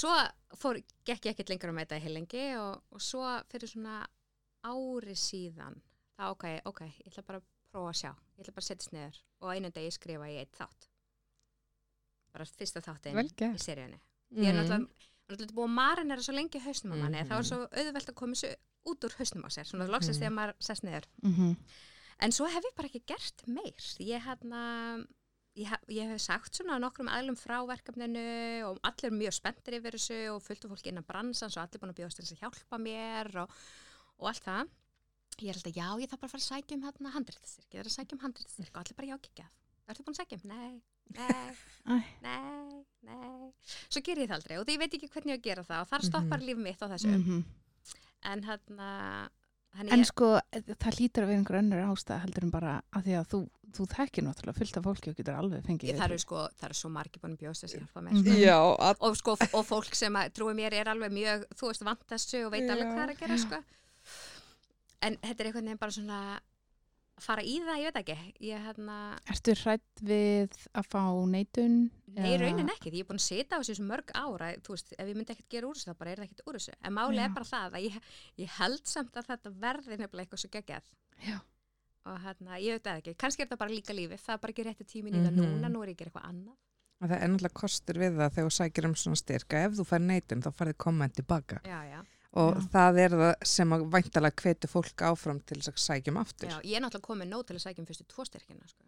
svo fór, gekk ég ekkert lengur að með þetta heil lengi og, og svo fyrir svona ári síðan þá ok, ok, ég ætla bara að prófa að sjá ég ætla bara að setjast niður og einu degi skrifa ég eitt þátt bara fyrsta þáttin Vel gert. í seríunni ég er Mhm. Náttúrulega, náttúrulega búin að marinera svo lengi í hausnum á manni, Mhm. þá er svo auðvelt að koma út úr hausnum á sér, svona loksins Mhm. þegar maður sest niður. Mm en svo hef ég bara ekki gert meir. Ég hérna ég, ég hef sagt svona nokkrum aðlum frá verkefninu og allir mjög spenntir yfir þessu og fullt af fólki innan bransans og allir búin að bjóðast til að hjálpa mér og, og allt það. Ég er alltaf, já, ég þarf bara að fara að sækja um hérna handréttastyrk, ég þarf að sækja um handréttastyrk og allir bara, já, ekki Ertu búin að sækja um? Nei, nei, nei, nei. Svo ger ég það aldrei og því ég veit ekki hvernig ég gera það og þar stoppar líf mitt á þessu. -hmm. En hérna, En sko, það lítur að vera einhver önnur ástæða heldur en bara að því að þú, þú þekkir náttúrulega fullt af fólki og getur alveg fengið það eru sko, það eru svo margir búin. Mhm. Sko. Já, að, Og sko, og fólk sem að trúi mér er alveg mjög, þú veist, vant þessu og veit alveg hvað er að gera, sko. En þetta er einhvern veginn bara svona að fara í það, ég veit ekki. Ég hérna, Ertu hrætt við að fá neitun? nei, eða- raunin ekki, því ég er búin að sita á þessu svo mörg ára, þú veist, ef ég myndi ekkert gera úr þessu, þá bara er það ekkert úr þessu. En máli Já. er bara það að ég, ég held samt að þetta verði nefnilega eitthvað svo geggjað. Já. Og hérna, ég veit ekki, kannski er þetta bara líka lífið, það er bara ekki rétti tímin í það Mhm. núna, nú er ég að gera eitthvað annað. að það er náttúrulega kostur við það þegar þú sækir um svona styrka. Ef þú fær neitun, þá farið komment tilbaka. Já, já. Og Já. það er það sem að væntalega hvetur fólk áfram til þess að sækja um aftur. já. Ég er náttúrulega komið nóg til að sækja um fyrstu tvo styrkina, sko.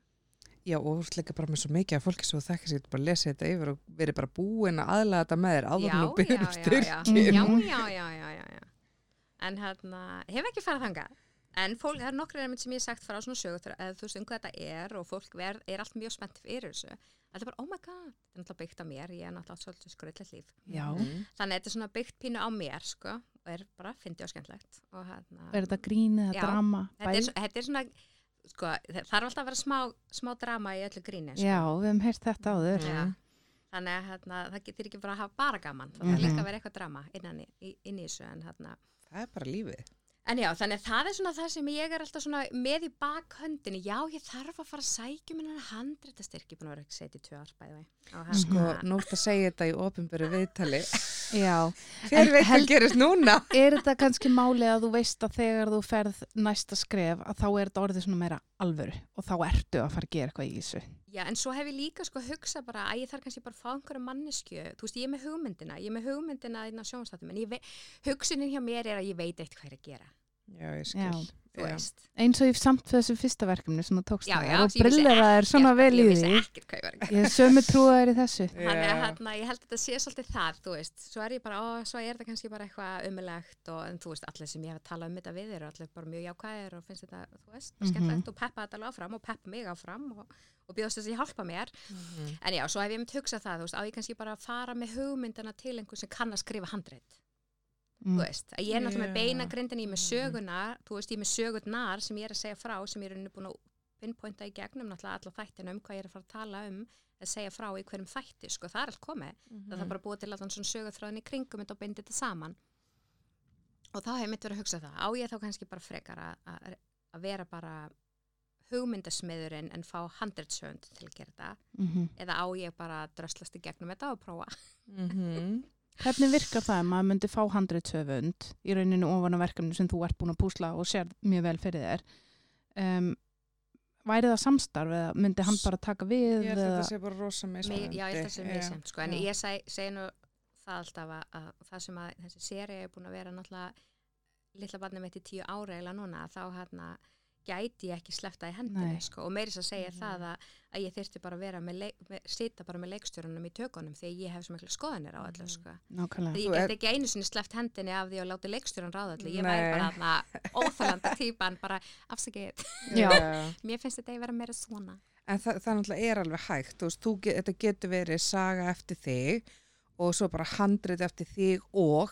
Já, og þú ert líka bara með svo mikið af fólki sem þú þekkir sér bara að lesa þetta yfir og verið bara búin að aðlaga þetta með þér áður þú byrjum já, já, já, já, já, já, já. En hérna, hef ekki farið þangað. En fólk, það er nokkru einmitt sem ég hef sagt frá svona sögur, eða þú veist um hvað þetta er og fólk ver, er allt mjög spennt fyrir þessu. Þetta er bara, oh my god, þetta er náttúrulega byggt á mér, ég er náttúrulega svolítið skröðlega líf. Já. Mhm. Þannig að þetta er svona byggt pínu á mér, sko, og er bara fyndi og skemmtlegt. Og hérna, Er þetta grín eða Já. drama? þetta, er, þetta er svona, sko, það þarf alltaf að vera smá, smá drama í öllu gríni sko. Já, við hefum heyrt þetta áður. Já. þannig að hérna, það getur ekki bara að hafa bara gaman það Mhm. þarf líka að vera eitthvað drama innan í, í, inn í þessu en hérna Það er bara lífið. En já, þannig að það er svona það sem ég er alltaf svona með í bakhöndinni. Já, ég þarf að fara að sækja minna handréttastyrk. Ég er búin að vera ekki setið tvö ár bæði vei. Sko, nú ert að segja þetta í ofinböru viðtali. Já. Hver veit hvað gerist núna? Er þetta kannski máli að þú veist að þegar þú ferð næsta skref að þá er þetta orðið svona meira alvöru og þá ertu að fara að gera eitthvað í þessu? Já, en svo hef ég líka sko hugsað bara að ég þarf kannski bara að fá einhverja mannesku. Þú veist, ég er með hugmyndina, ég er með hugmyndina inn á sjónstáttum, en hugsunin hjá mér er að ég veit eitt hvað er að gera. Já, ég Já. skil. Já. veist. Eins og ég samt þessu fyrsta verkefni sem þú tókst Já, það já, og svo ég vissi brillera er svona vel í Ég vissi því. ekkert hvað ég að. Ég er sömu trúaðir í þessu. Þannig að Já. hérna, ég held að þetta sé svolítið það, þú veist, svo er ég bara, ó, svo er þetta kannski bara eitthvað umulegt og en þú veist, allir sem ég hef að tala um þetta við eru allir bara mjög jákvæðir og finnst þetta, þú veist, Mhm. skemmtilegt og peppa þetta alveg áfram og peppa mig áfram og, og bjóðast þess að hjálpa mér. Mhm. En já, svo hef ég myndi hugsað það, þú veist, á ég kannski bara að fara með hugmyndina til einhver sem kann að skrifa handrit, Mm. þú veist, að ég er náttúrulega með Já. beina grindin, ég er með söguna, þú veist, ég er með sögurnar sem ég er að segja frá, sem ég er rauninni búin að pinpointa í gegnum náttúrulega alla þættina um hvað ég er að fara að tala um, að segja frá í hverjum þætti, sko, það er allt komið það þarf bara búa til allan svona sögurþráðin í kringum þetta og bindi þetta saman og þá hef mitt verið að hugsa það á ég þá kannski bara frekar að, vera bara hugmyndasmiðurinn en fá handritsönd til að gera þetta Mhm. eða á ég bara að dröslast í gegnum þetta og prófa Mhm. Hvernig virkar það ef maður myndi fá handritsöfund í rauninu ofan á verkefni sem þú ert búin að púsla og sér mjög vel fyrir þér? Um, væri það samstarf eða myndi hann bara taka við? Ég held að þetta sé bara rosa Mig, mismunandi. já, ég held að það sé Já. misjæmt sko. en Já. ég seg, segi nú það alltaf að, að það sem að þessi séri er búin að vera náttúrulega litla barnið mitt í tíu ára eða núna þá hérna gæti ég ekki slefta í hendinni Nei. sko, og meiris að segja Mhm. það að, að ég þyrfti bara að vera með, með sita bara með leikstjórunum í tökunum því ég hef svo miklu skoðanir á öllu Mhm. sko. Því ég get ekki einu sinni sleppt hendinni af því að láta leikstjórun ráða öllu ég Nei. væri bara þarna óþálanda típan bara afsakið, mér finnst þetta að vera meira svona En það, það náttúrulega er alveg hægt, þú veist, þú, þetta getur verið saga eftir þig og svo bara handrit eftir þig og,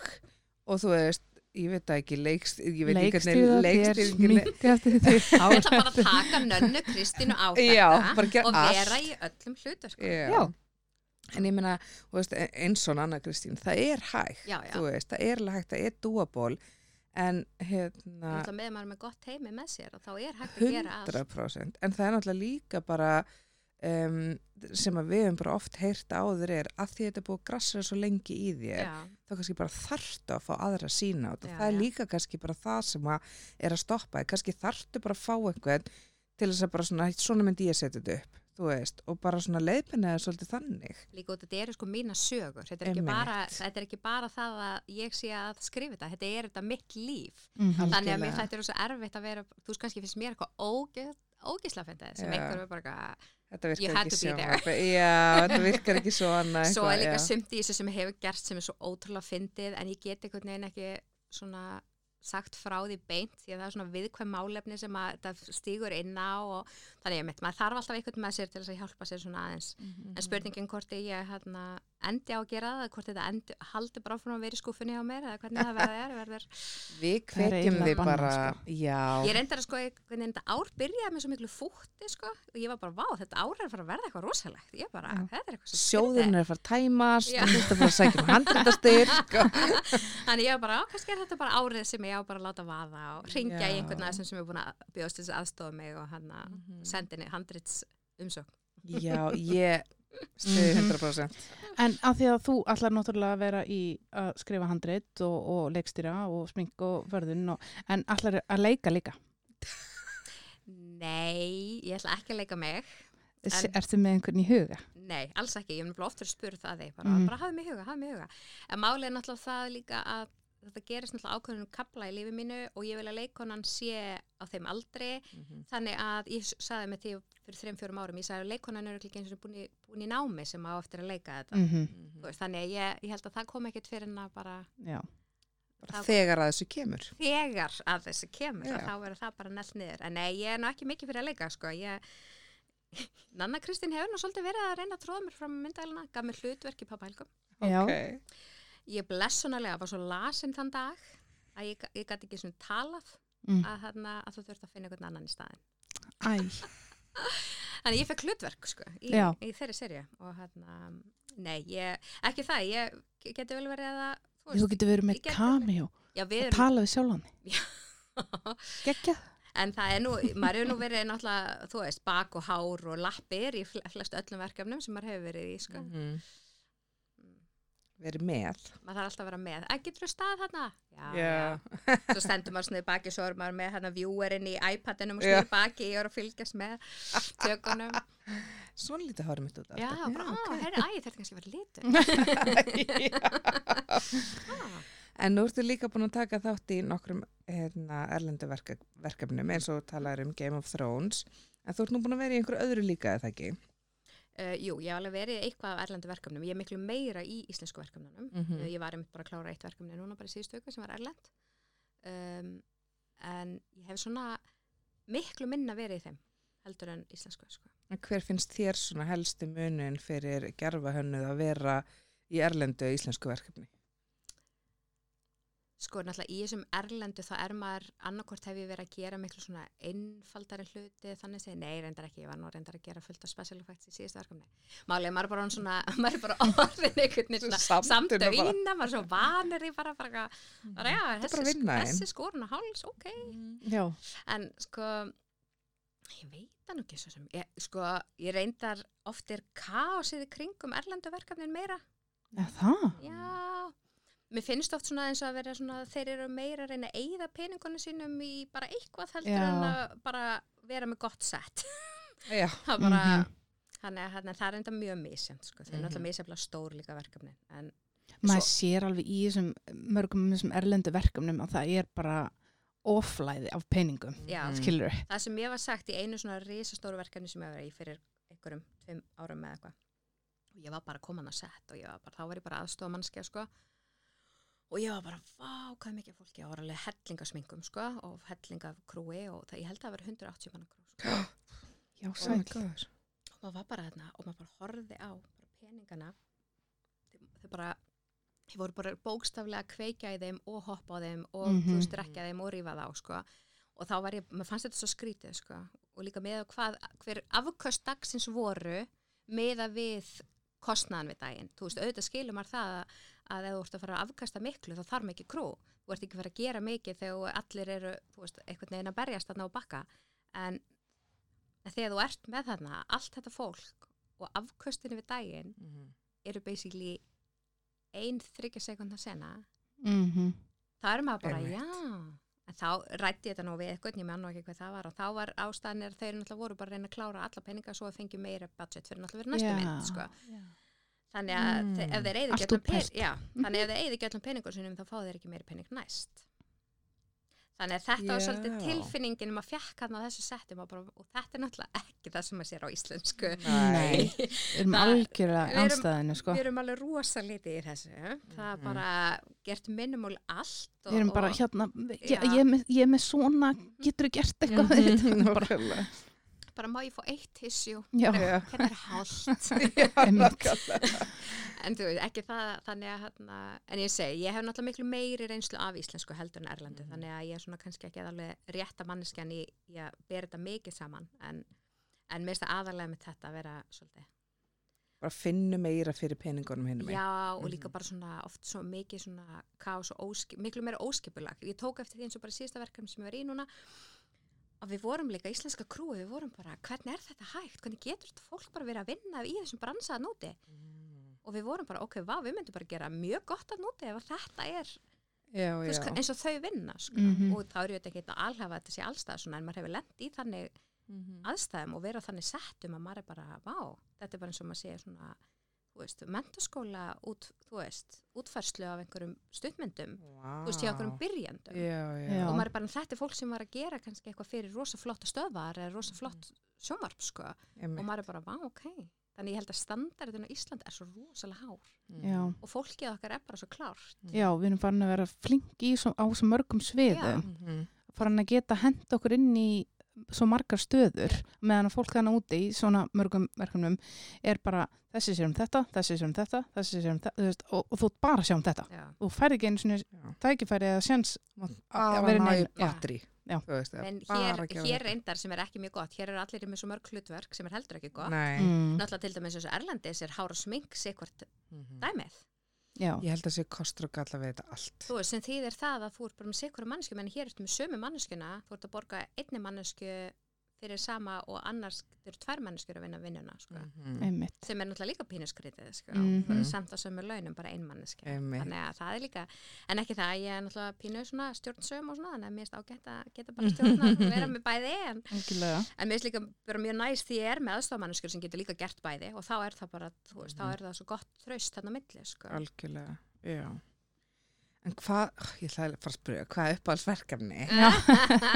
og þú veist, ég veit það ekki, leikst, ég veit ekki eftir því. ég ætla bara að taka nönnu Kristínu á þetta Já, bara gera og vera í öllum Já. Já. En ég meina, þú veist, e- eins og Anna Kristín, það er hægt, Já, já. þú veist, það er hægt, það er dúaból, en hérna, náttúrulega með maður er með gott heimi með sér og þá er hægt að gera allt 100% en það er náttúrulega líka bara um, sem að við hefum bara oft heyrt áður er að því þetta er búið að grassa svo lengi í þér já, þá kannski bara þarftu að fá aðra sína og það er líka kannski bara það sem að er að stoppa þig, kannski þarftu bara að fá einhvern til þess að bara svona, svona myndi ég setja þetta upp þú veist, og bara svona leiðbina það svolítið þannig. Líka út þetta eru sko mína sögur. Þetta er, bara, þetta er ekki bara það að ég sé að skrifa þetta, þetta er þetta mitt líf. Mhm. þannig að mér þetta er svo erfitt að vera þú veist kannski finnst mér eitthvað ógeð, ógeðsla sem Já. einhver er bara þetta virkar ekki svona já, þetta virkar ekki svona svo er líka sumt í þessu sem hefur gerst sem er svo ótrúlega fyndið en ég get einhvern veginn ekki svona sagt frá því beint því að það er svona viðkvæm málefni sem að þetta stígur inn á og þannig mitt, maður þarf alltaf einhvern með sér til að hjálpa sér svona aðeins. Mhm. en spurningin hvort ég hérna, endi á að gera það, hvort þetta endi, haldi bara áfram að vera í skúfunni á mér eða hvernig það verður er, verður við er þig bannað, bara sko. já, ég reyndar að sko hvernig þetta ár byrjaði með svo miklu fútti sko og ég var bara, vá, þetta ár er að fara að verða eitthvað rosalegt ég bara, Já. þetta er eitthvað svo sjóðurinn er að fara að tæmast og þú ert að fara að sækja um handrættastyrk Þannig ég var bara, á, kannski er þetta bara árið sem ég á bara að láta vaða og ringja í einhvern aðeins sem er búin að bjóðast þess aðstofa mig og hann að Mhm. sendi henni handrits umsókn. Já, ég stiði Mhm. 100%. En að því að þú allar náttúrulega að vera í að skrifa handrit og, og leikstýra og smink og vörðun og, en allar að leika líka. Nei, ég ætla ekki að leika mig. En, Ertu með einhvern í huga? Nei, alls ekki. Ég hef nefnilega oftur spurð það þig. Bara, Mhm. bara hafði mig í huga, hafði mig í huga. En málið er náttúrulega það líka að þetta gerist náttúrulega ákveðunum kapla í lífi mínu og ég vil að leikonan sé á þeim aldri. Þannig að ég s- sagði með því fyrir þreim, fjórum árum, ég sagði að leikonan eru ekki eins og búin, í- búin í námi sem á eftir að leika þetta. Mm Þú Veist, þannig að ég, ég held að það kom ekkert fyrir en að bara Já. Bara þegar að þessu kemur. þegar að þessu kemur að þá verður það bara nellt niður en nei, ég er nú ekki mikið fyrir að leika sko. ég, Nanna Kristín hefur nú svolítið verið að reyna að tróða mér fram myndæluna gaf mér hlutverk í pappa Helgum Já. Ég blessunarlega var svo lasin þann dag að ég, ég gæti ekki svona talað Mm. að, þarna, að þú þurft að finna einhvern annan í staðin Æ, Þannig ég fekk hlutverk sko, í, í þeirri serju og hérna, nei, ég, ekki það, ég geti vel verið að það, þú getur verið með við og tala við sjálfan Já. Geggjað. en það er nú, maður hefur nú verið náttúrulega, þú veist, bak og hár og lappir í fl- flest öllum verkefnum sem maður hefur verið í, sko. Mhm. Verið með. Maður þarf alltaf að vera með. Ekki getur þú stað þarna? Já, Já. Svo stendur maður í baki, svo er maður með hérna viewerinn í iPadinum og Já. í baki, ég er að fylgjast með tökunum. Svona lítið hárum mitt út Já, alltaf. bara, á, herri, æ, þetta er kannski að vera litur. Ah. En nú ertu líka búin að taka þátt í nokkrum hérna, erlendu verkefnum eins og talaður um Game of Thrones. En þú ert nú búin að vera í einhverju öðru líka, eða ekki? Uh, jú, ég hef alveg verið eitthvað af erlendu verkefnum. Ég er miklu meira í íslensku verkefnunum. Mhm. Uh, ég var einmitt bara að klára eitt verkefni núna bara í síðustu auku sem var erlend. Um, en ég hef svona miklu minna verið í þeim heldur en íslensku. Sko. En hver finnst þér svona helsti munin fyrir gerfahönnuð að vera í erlendu íslensku verkefni? Sko, náttúrulega í þessum erlendu þá er maður annarkort hef ég verið að gera miklu svona einfaldari hluti þannig segi, nei, reyndar ekki, ég var nú reyndar að gera fullt af special effects í síðustu verkefni. Málið, maður er bara svona, maður er bara orðin einhvern veginn svona samt að vinna, maður er svo vanir í bara, bara, bara, bara já, er þessi, að vinna einn. þessi skorun á háls, ok. Já. En sko, ég veit það nú ekki svo sem, ég, sko, ég reyndar oft er kaosið í kringum erlendu verkefnin meira. Já, það? Já, mér finnst oft svona eins og að vera svona, þeir eru meira að reyna að eyða peningunum sínum í bara eitthvað heldur Já. en að bara vera með gott sett. Já, það bara, Mhm. þannig að það er enda mjög misjönd, sko, þeir eru Mhm. náttúrulega misjaflega stór líka verkefni, Svo- sér alveg í þessum mörgum þessum erlendu verkefnum að það er bara oflæði af peningum, já, Mm. skilur það sem ég var sagt í einu svona risastóru verkefni sem ég var í fyrir einhverjum tveim árum með eitthvað og ég var bara komin að sett og var bara, þá var ég bara aðstofa mannskja sko og ég var bara, vá, hvað mikið fólki og var alveg hellingasmingum sko og hellingakrúi og það, ég held að það var 180 manna krú sko. Já, oh god. og maður var bara þarna og maður bara horfði á bara peningana þau, bara þau voru bara bókstaflega að kveikja í þeim og hoppa á þeim og Mhm. þú veist rekja þeim og rífa þá sko og þá var ég, maður fannst þetta svo skrítið sko og líka með hvað, hver afköst dagsins voru meða við kostnaðan við daginn, þú veist, auðvitað skilur maður það að, að ef þú ert að fara að afkasta miklu þá þarf mikið krú, þú ert ekki að fara að gera mikið þegar allir eru, þú veist, einhvern veginn að berjast þarna á bakka, en þegar þú ert með þarna allt þetta fólk og afköstinu við daginn Mhm. eru basically ein þryggja sekundar sena Mm þá er maður bara, Einmitt. já en þá rætti ég þetta nú við eitthvað ég menn nú ekki hvað það var og þá var ástæðanir þeir náttúrulega voru bara að reyna að klára alla peninga svo að fengja meira budget fyrir náttúrulega fyrir næstu mynd sko. Þannig að Mm. mm. ef þeir pening já, þannig ef þeir allan peningur sinum þá fá þeir ekki meiri pening næst þannig að þetta var svolítið tilfinningin maður fekk hann á þessu settum og, bara, og þetta er náttúrulega ekki það sem maður sér á íslensku Nei. Við erum algjörlega anstæðinu, sko. við erum alveg rosa litið í þessu það er Mhm. bara gert minnumál allt og, Við erum bara hérna, ég, ég, ég er með svona, getur gert eitthvað við þetta? bara. Bara má ég fá eitt tissjú hérna er hálft en þú veist, ekki það þannig að hérna, en ég segi, ég hef náttúrulega miklu meiri reynslu af íslensku heldur en erlendu Mhm. þannig að ég er svona kannski ekki alveg rétta manneskjan í, í að bera þetta mikið saman en, en mér finnst það aðalega með þetta að vera svolítið Bara finnu meira fyrir peningunum hinn með. Já, og líka Mhm. bara svona oft svo mikið svona kaos og óskip, miklu meira óskipulag. Ég tók eftir því eins og bara síðasta verkefni sem ég var í núna að við vorum líka íslenska krúi, við vorum bara, hvernig er þetta hægt? Hvernig getur þetta fólk bara verið að vinna í þessum bransaða núti? Mm. Og við vorum bara, ok, vá, við myndum bara gera mjög gott að núti ef að þetta er, Já, þú veist, já. eins og þau vinna, sko. Mhm. Og þá er ég ekki að alhafa þetta sé allstað svona, en maður hefur lent í þannig Mhm. aðstæðum og vera þannig settum að maður er bara, vá, þetta er bara eins og maður sé svona, veist, mentaskóla út, þú veist, útfærslu af einhverjum stuttmyndum, Vá. þú veist, hjá einhverjum byrjandum Já, já. Já. og maður er bara, þetta er fólk sem var að gera kannski eitthvað fyrir rosa flotta stöðvar eða rosa flott sjónvarp, sko og Einmitt. maður er bara, vá, ok þannig ég held að standardin á Ísland er svo rosalega hár já, og fólkið okkar er bara svo klárt já, við erum farin að vera svo, á svo mörgum sviðum. Mhm. farin að geta hent okkur inn í svo margar stöður meðan að fólk þannig úti í svona mörgum verkefnum er bara þessi sér um þetta, þessi sér um þetta, þessi sér um þetta og, og þú bara sjá um þetta Já, þú færði ekki einu svona tækifæri eða sjans Að að vera já. batteri. Veist, en bara hér, hér reyndar sem er ekki mjög gott, hér eru allir með svo mörg hlutverk sem er heldur ekki gott. Mm. Náttúrulega til dæmis eins og Erlendis er hár og smink sikkvart Mhm. dæmið. Já, ég held að sé kostur og galla við þetta allt. Þú veist, sem þýðir það að þú ert bara með sikkura mannesku, menn hér ertu með sömu manneskuna, þú ert að borga einni mannesku fyrir sama og annars þau eru tvær manneskjur að vinna vinnuna, sko. Mhm. einmitt. Sem er náttúrulega líka pínuskritið, sko. Mhm. Samt að sömu launum, bara ein manneski. Einmitt. Þannig að það er líka, en ekki það, ég er náttúrulega pínu svona stjórnsöm og svona, þannig að mér erst ágætt að geta bara stjórna og vera með bæði, en, en mér erst líka bara mjög næst því ég er með aðstofmanneskjur sem getur líka gert bæði og þá er það bara, þú veist, Mhm. þá er það svo gott þraust þarna á milli, sko. algjörlega, já en hvað, ég ætla að fara að spyrja hvað er uppáhaldsverkefni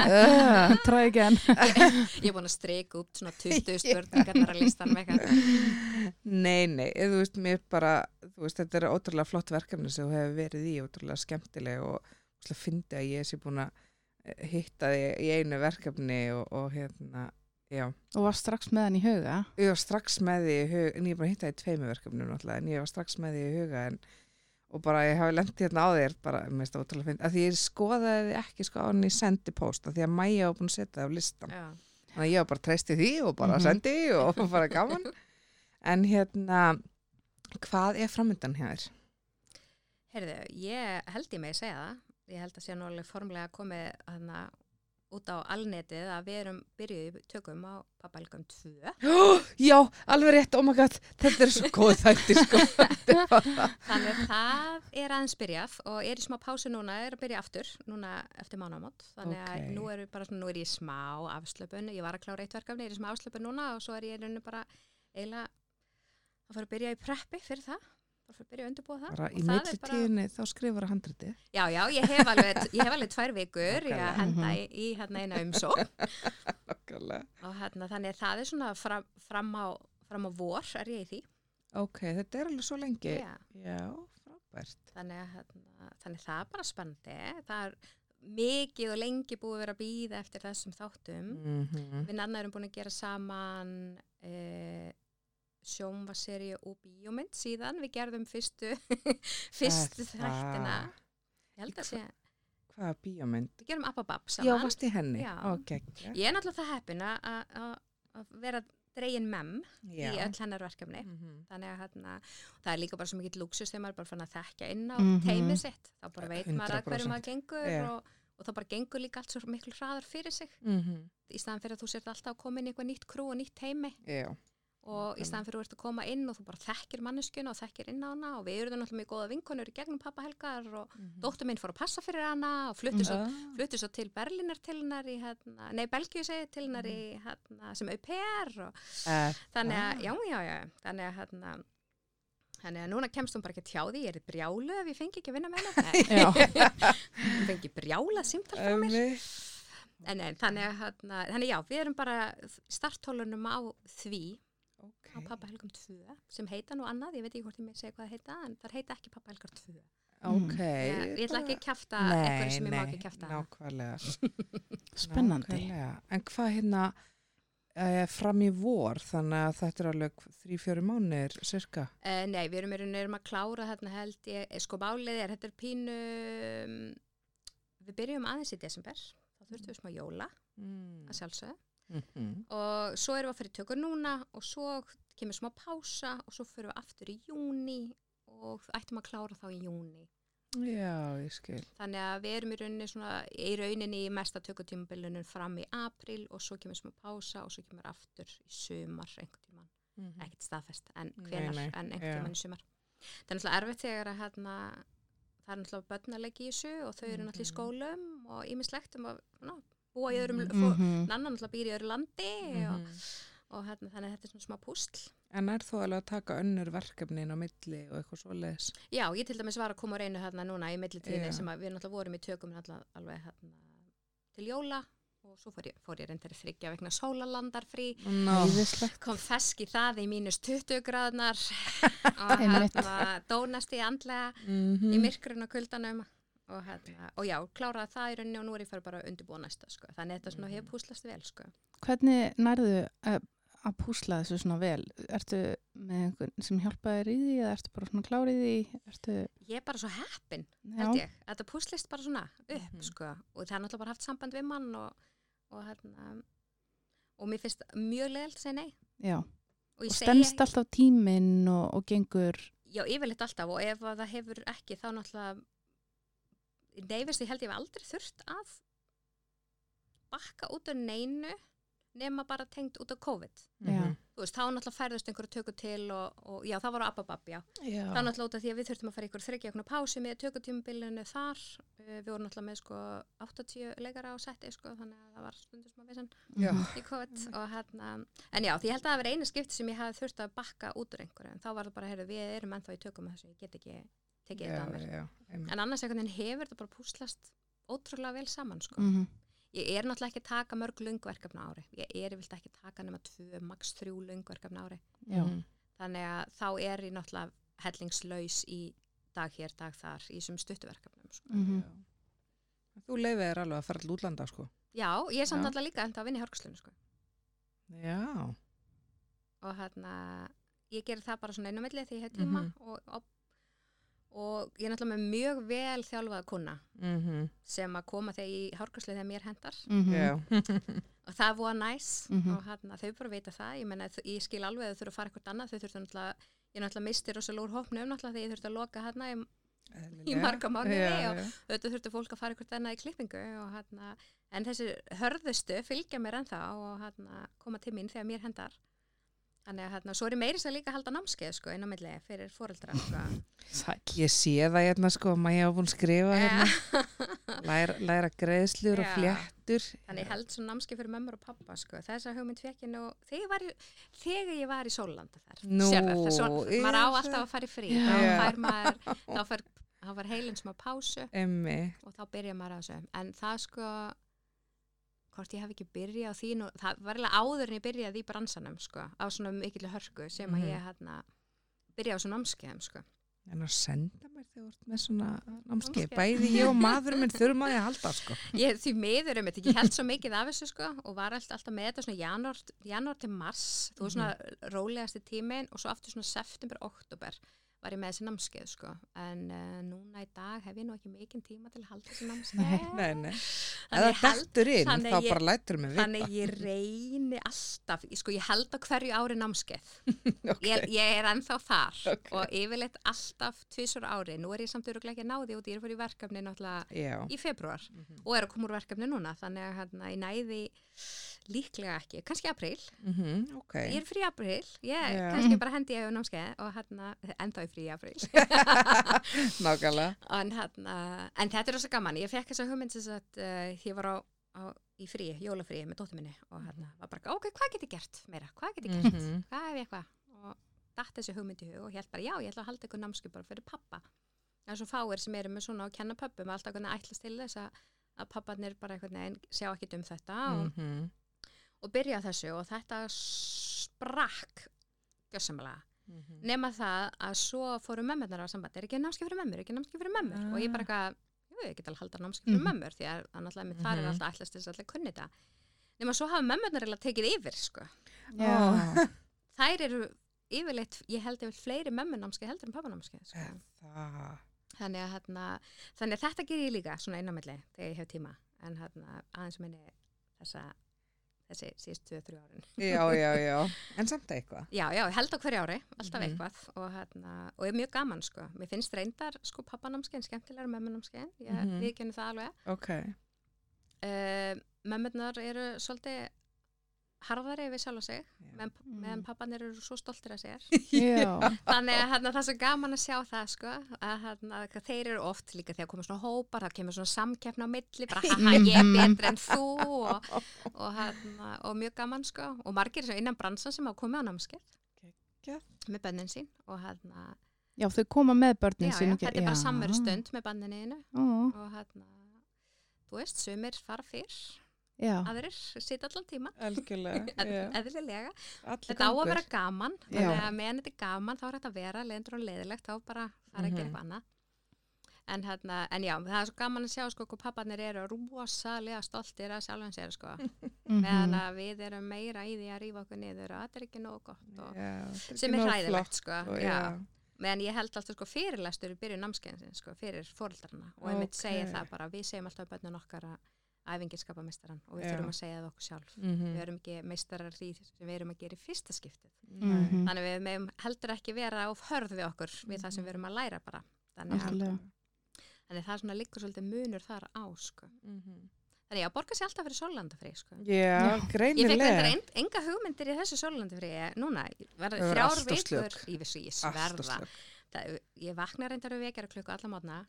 Uh, try again. Ég er búin að streika upp svona 20 spurningarnar að listan með eitthvað. nei, nei, þú veist, mér bara þú veist, þetta er ótrúlega flott verkefni sem þú hefur verið í, ótrúlega skemmtileg og ótrúlega fyndi að ég sé búin að eh, hitta þig í einu verkefni og, og hérna, já Og var strax með hann í huga. ég var strax með því í huga, en ég bara að hitta þig í tveimu verkefnum náttúrulega, en ég var strax með því í huga en, og bara ég hafi lendið hérna á þér bara, mér finnst það ótrúlega fyndi, að því ég skoðaði ekki sko á hann í sendi post, að því að Maja var búin að setja það á listan Já. þannig að ég var bara treysti því og bara Mhm. sendi og bara gaman en hérna hvað er framöndan hér? Heyrðu, ég held ég mig að segja það. Ég held að sé nú alveg formlega komið hana, út á alnetið að við erum byrjuð tökum á Papalgum 2. Já, alveg rétt, oh my god. Þetta er svo góð þætti sko. Þannig að það er aðeins byrjað og er í smá pásu núna, er að byrja aftur, núna eftir mánamót. Þannig að nú er, bara, svona, nú er ég í smá afslöpun, ég var að klára eitt verkefni, ég er í smá afslöpun núna og svo er ég í rauninu bara eiginlega að fara að byrja í preppi fyrir það, bara byrja að undirbúa það. bara í er milli bara- tíðinni þá skrifur að handritið Já, já, ég hef alveg, ég hef alveg tvær vikur í Nákvæmlega. að henda Mhm. í, í hérna eina Nákvæmlega. og hérna, þannig að það er svona fram, fram, á, fram á vor er ég í því. Ok, þetta er alveg svo lengi Já, Já, frábært þannig hérna, þannig að það er bara spennandi. Það er mikið og lengi búið að vera býða eftir þessum þáttum. mm -hmm. Við nanna erum búin að gera saman uh, sjónvaserju og bíómynd síðan. Við gerðum fyrstu, fyrstu þættina. Ég held að sé, Hvaða bíómynd? við gerum Appabab Já, saman. varst í henni Já. Ok, Ég er náttúrulega það heppin að- að að vera dregin mem í öll hennar verkefni. Mhm. Þannig að hérna, það er líka bara svo mikill luxus þegar maður bara fann að þekka inn á Mhm. teimið sitt. Þá bara veit maður að hverju 100%. maður gengur Já. og, og þá bara gengur líka allt svo miklu hraðar fyrir sig. Mhm. Í staðan fyrir að þú sért alltaf að koma inn í eitthvað nýtt krú og nýtt teimi Já, og í staðan fyrir að ert að koma inn og þú bara þekkir manneskjuna og þekkir inn á hana og við erum náttúrulega mjög góða vinkonur í gegnum pappa Helgar og dóttur minn fór að passa fyrir hana og fluttu svo, Ah. fluttu svo til Berlínar til hennar í hérna, nei Belgíu segi til hennar í hérna, sem au pair og Eh, þannig að, Ah. já, já, já, þannig að hérna, þannig að núna kemst hún bara ekki hjá því, ég er brjálu ef ég fengi ekki að vinna með Já. ég fengi brjála símtal frá mér, en, en þannig að, hérna, þannig já, við erum bara starthólunum á því, á Ok, Pappa Helgum 2, sem heita nú annað, ég veit ekki hvort ég með segja hvað það heita, en það heita ekki Pappa Helgar 2. ok Ég, ég ætla ekki að kjafta Nei, eitthvað sem ég má ekki kjafta. nákvæmlega Spennandi. Nákvæmlega. En hvað hérna uh, fram í vor, þannig að þetta er alveg þrý-fjöri mánuðir, cirka Uh, nei, við erum, erum, erum að klára þarna held ég, eh, sko málið er, þetta er pínu, um, við byrjum aðeins í desember, þá þurftum við smá jóla, mm. að sjálfsögðu, Mhm. og svo erum við að fyrir tökur núna og svo kemur smá pása og svo fyrir við aftur í júni og ættum að klára þá í júni. Já, ég skil Þannig að við erum í rauninni, svona, í rauninni í mesta tökutímabilunum fram í april og svo kemur smá pása og svo kemur aftur í sumar einhvern tíman. Mhm. ekkert staðfest en Nei, hvenar nei, en einhvern já. tímann í sumar það er náttúrulega erfitt þegar að hérna, það er náttúrulega börnalegi í þessu og þau eru náttúrulega í Mhm. skólum og ímislegt um að ná, búa í öðrum Mhm. mm Mhm. nanna náttúrulega býr í öðru landi og, Mhm. og hérna, þannig að þetta er svona smá púsl En er þú alveg að taka önnur verkefnin á milli og eitthvað svoleiðis? já, ég til dæmis var að koma á reynu hérna núna í millitíðinni Já. sem að við náttúrulega vorum í tökum náttúrulega alveg hérna til jóla og svo fór ég, fór ég reyndar í þryggja vegna sólalandarfrí Æðislegt. kom fesk í það í mínus 20 gráðnar og hérna dónast í andlega mm í myrkurinn og kuldanum og, hérna, og já, kláraði það í rauninni og nú er ég fyrir bara að undirbúa næsta sko. þannig að þetta svona Mhm. hefur púslast vel sko. Hvernig nærðu uh, að púsla þessu svona vel? Ertu með einhvern sem hjálpaði þér í því eða ertu bara svona klárið í því? Ertu, Ég er bara svo heppin, já, held ég. Þetta púslist bara svona upp, Mhm. sko. Og það er náttúrulega bara haft samband við mann og, og hérna, og mér finnst mjög leiðilt að segja nei. já. Og ég Og segi stendst alltaf tíminn og, og gengur, já, yfirleitt alltaf og ef að það hefur ekki þá náttúrulega neyfist ég held ég hef aldrei þurft að bakka út af neinu nema bara tengt út af COVID Já. þú veist, þá náttúrulega færðust einhverju tökur til og, og já, það var á Ababab, já Já. það er náttúrulega út af því að við þurftum að fara ykkur þryggja pásu með tökutímabilinu þar uh, við vorum náttúrulega með sko 80 leikara á setti sko, þannig að það var stundum smá vissan í COVID og hérna, en já, því ég held að það var einu skipti sem ég hafði þurft að bakka út úr einhverju en þá var það bara, heyrðu, við erum ennþá í tökum með þessu, ég get ekki tekið þetta að mér en annars hefur þetta bara púslast ótrúlega vel saman sko. Mhm. Ég er náttúrulega ekki að taka mörg löngverkefna á ári ég er vilt ekki að taka nema tvö, max þrjú löngverkefna á ári já, Mhm. þannig að þá er ég náttúrulega hellingslaus í dag hér, dag þar í þessum stuttuverkefnum sko. Mhm. Já. Þú leifið er alveg að fara til útlanda sko. já, ég er samt alltaf líka enda að vinna í hörgslunum sko. Já. og hérna ég ger það bara svona einu milli því ég hef tíma Mhm. og, og, og ég er náttúrulega með mjög vel þjálfaða kuna Mm sem að koma þegar í hárgræslu þegar mér hendar Mhm. Já. og það var næs Mhm. og hérna, þau bara vita það ég, meina, ég skil alveg að þau þurfa að fara eitthvað annað þau þurfa náttúrulega, ég er náttúrulega mistir og svo lór hópnum náttúrulega þegar ég þurfti að loka hérna í, í marga mánuði Já, og já. auðvitað þurfti fólk að fara eitthvað annað í klippingu og hérna, en þessi hörðustu fylgja mér ennþá og hérna, koma til mín þegar mér hendar þannig að hérna, svo er ég meiri sér líka að halda námskeið sko, inn á milli fyrir fóreldra sko. Ég sé það hérna sko, maður hafa búin að skrifa hérna, læra, læra greiðslur og fléttur. Þannig ég held svona námskeið fyrir mömmur og pappa sko. Þessa hugmynd fekk ég nú þegar þegar ég var í Sólanda þar Nú, Sérðu, þess að ég maður á alltaf að fara í frí Já. þá fær maður þá fær, þá fær heilin smá pásu Emmi. og þá byrja maður á þessu en það sko hvort ég hef ekki byrjað á því nú, það var eiginlega áður en ég byrjaði í bransanum sko, á svona mikill hörku sem Mhm. að ég hérna byrjaði á svona námskeiðum sko. En að senda mér þegar þú ert með svona námskeið. Bæði ég og maðurinn minn þurfum að ég halda sko. ég því miður um þetta, ég held svo mikið af þessu sko og var alltaf, alltaf með þetta svona janúar, til mars, þú veist svona rólegasti tímin og svo aftur svona september, oktober var ég með þessi námskeið sko en uh, núna í dag hef ég nú ekki mikinn tíma til að halda þessi námskeið Nei, nei. Ég held- dettur inn, þá ég- bara lætur mig vita. Þannig ég reyni alltaf, sko ég held á hverju ári námskeið. Ok. Ég, ég er ennþá þar Ok. og yfirleitt alltaf tvisur ári. Nú er ég samt öruglega ekki að náði út, ég er fyrir verkefni náttúrulega Já. í februar Mhm. og er að koma úr verkefni núna. Þannig að hérna, ég næði líklega ekki, kannski april. Mhm, Ok. Ég er frí april, ég Já. kannski bara hendi ég á námskeið og hérna, ennþá í frí april. Nákvæmlega. en, hérna, en þetta er rosa gaman. Ég fekk þessa hugmynd sem að uh, ég var á, á, í frí, jólafrí með dóttur minni og hérna var bara, ok, hvað get ég gert meira? Hvað get ég gert? Mhm. Hvað hef ég eitthvað? Og datt þessi hugmynd í hug og held bara, já, ég ætla að halda eitthvað námskið bara fyrir pappa. Það er svo fáir sem eru með svona að kenna pöppum alltaf hvernig ætlast til þess að, að papparnir bara eitthvað neginn sjá ekki um þetta og, Mhm. Og byrja þessu og þetta sprakk gjössamlega. Mhm. Nema það að svo fóru mömmunar á sambandi, er ekki námskið fyrir mömmur, er ekki námskið fyrir mömmur og ég bara eitthvað, jú, ég get alveg halda námskið fyrir Mhm. mömmur því að náttúrulega með þar er Mhm. alltaf ætlast þess að allir kunni þetta. Nema svo hafa mömmurnar eiginlega tekið yfir, sko. Já. Þær eru yfirleitt, ég held yfir fleiri mömmunámskið heldur en pappanámskið, sko. Það. Þannig að, hérna, þannig að þetta ger ég líka svona einamilli þegar ég hef tíma en hérna, aðeins minni þessa, þessi síðust 2-3 árin. Já, já, já. En samt eitthvað. Já, já, held á hverju ári, alltaf Mhm. eitthvað og, hérna, og er mjög gaman sko. Mér finnst reyndar sko pappanámskeiðin skemmtilegar mömmunámskeið, ég mm. -hmm. viðkenni það alveg. Ok. Uh, mömmurnar eru svolítið harðari við sjálf sig, Já. meðan Mm. meðan pappanir eru svo stoltir að sér. Já. Þannig að hérna, það er svo gaman að sjá það sko, að hérna, að þeir eru oft líka þegar koma svona hópar, það kemur svona samkeppna á milli, bara haha ég er betri en þú og, og, hérna, og mjög gaman sko og margir sem innan bransan sem hafa komið á námskeið Geggjað. með bönnin sín og hérna, Já, þau koma með börnin já, sín. já, þetta er bara samveru stund með banninu Ó, og hérna, þú veist, sumir fara fyrr, já. aðrir sita allan tíma, eðlilega. Þetta á að vera gaman, Já. þannig að meðan þetta er gaman þá er þetta að vera, leiðindur og leiðilegt, þá bara fara að gera Mhm. eitthvað annað. En, hérna, en já, það er svo gaman að sjá sko hvað pappanir eru rosalega stoltir að sjálfum sér sko. Mhm. meðan að við erum meira í því að rífa okkur niður og þetta er ekki nóg gott og, Já, er sem er hræðilegt sko, og já. já. meðan ég held alltaf sko fyrirlestur í byrjun námskeiðin sko, fyrir fóreldrarna og einmitt Ókei. segja það bara, við segjum alltaf bönnun okkar að æfingin skapa meistaran og við Já. þurfum að segja það okkur sjálf Mhm. við erum ekki meistarar í því sem við erum að gera í fyrsta skiptið Nei. Mhm. þannig við meðum heldur ekki vera of hörð við okkur við það sem við erum að læra bara þannig, að, þannig það er svona líkur svolítið munur þar á sko. Mhm. þannig að borga sér alltaf fyrir sólandafrí sko. Já, Já. Ég fekk reyndar ein, enga hugmyndir í þessu núna, verða Það er þrjár slök. ég ég sverða ég vakna reyndar við vekjara klukku alla mótna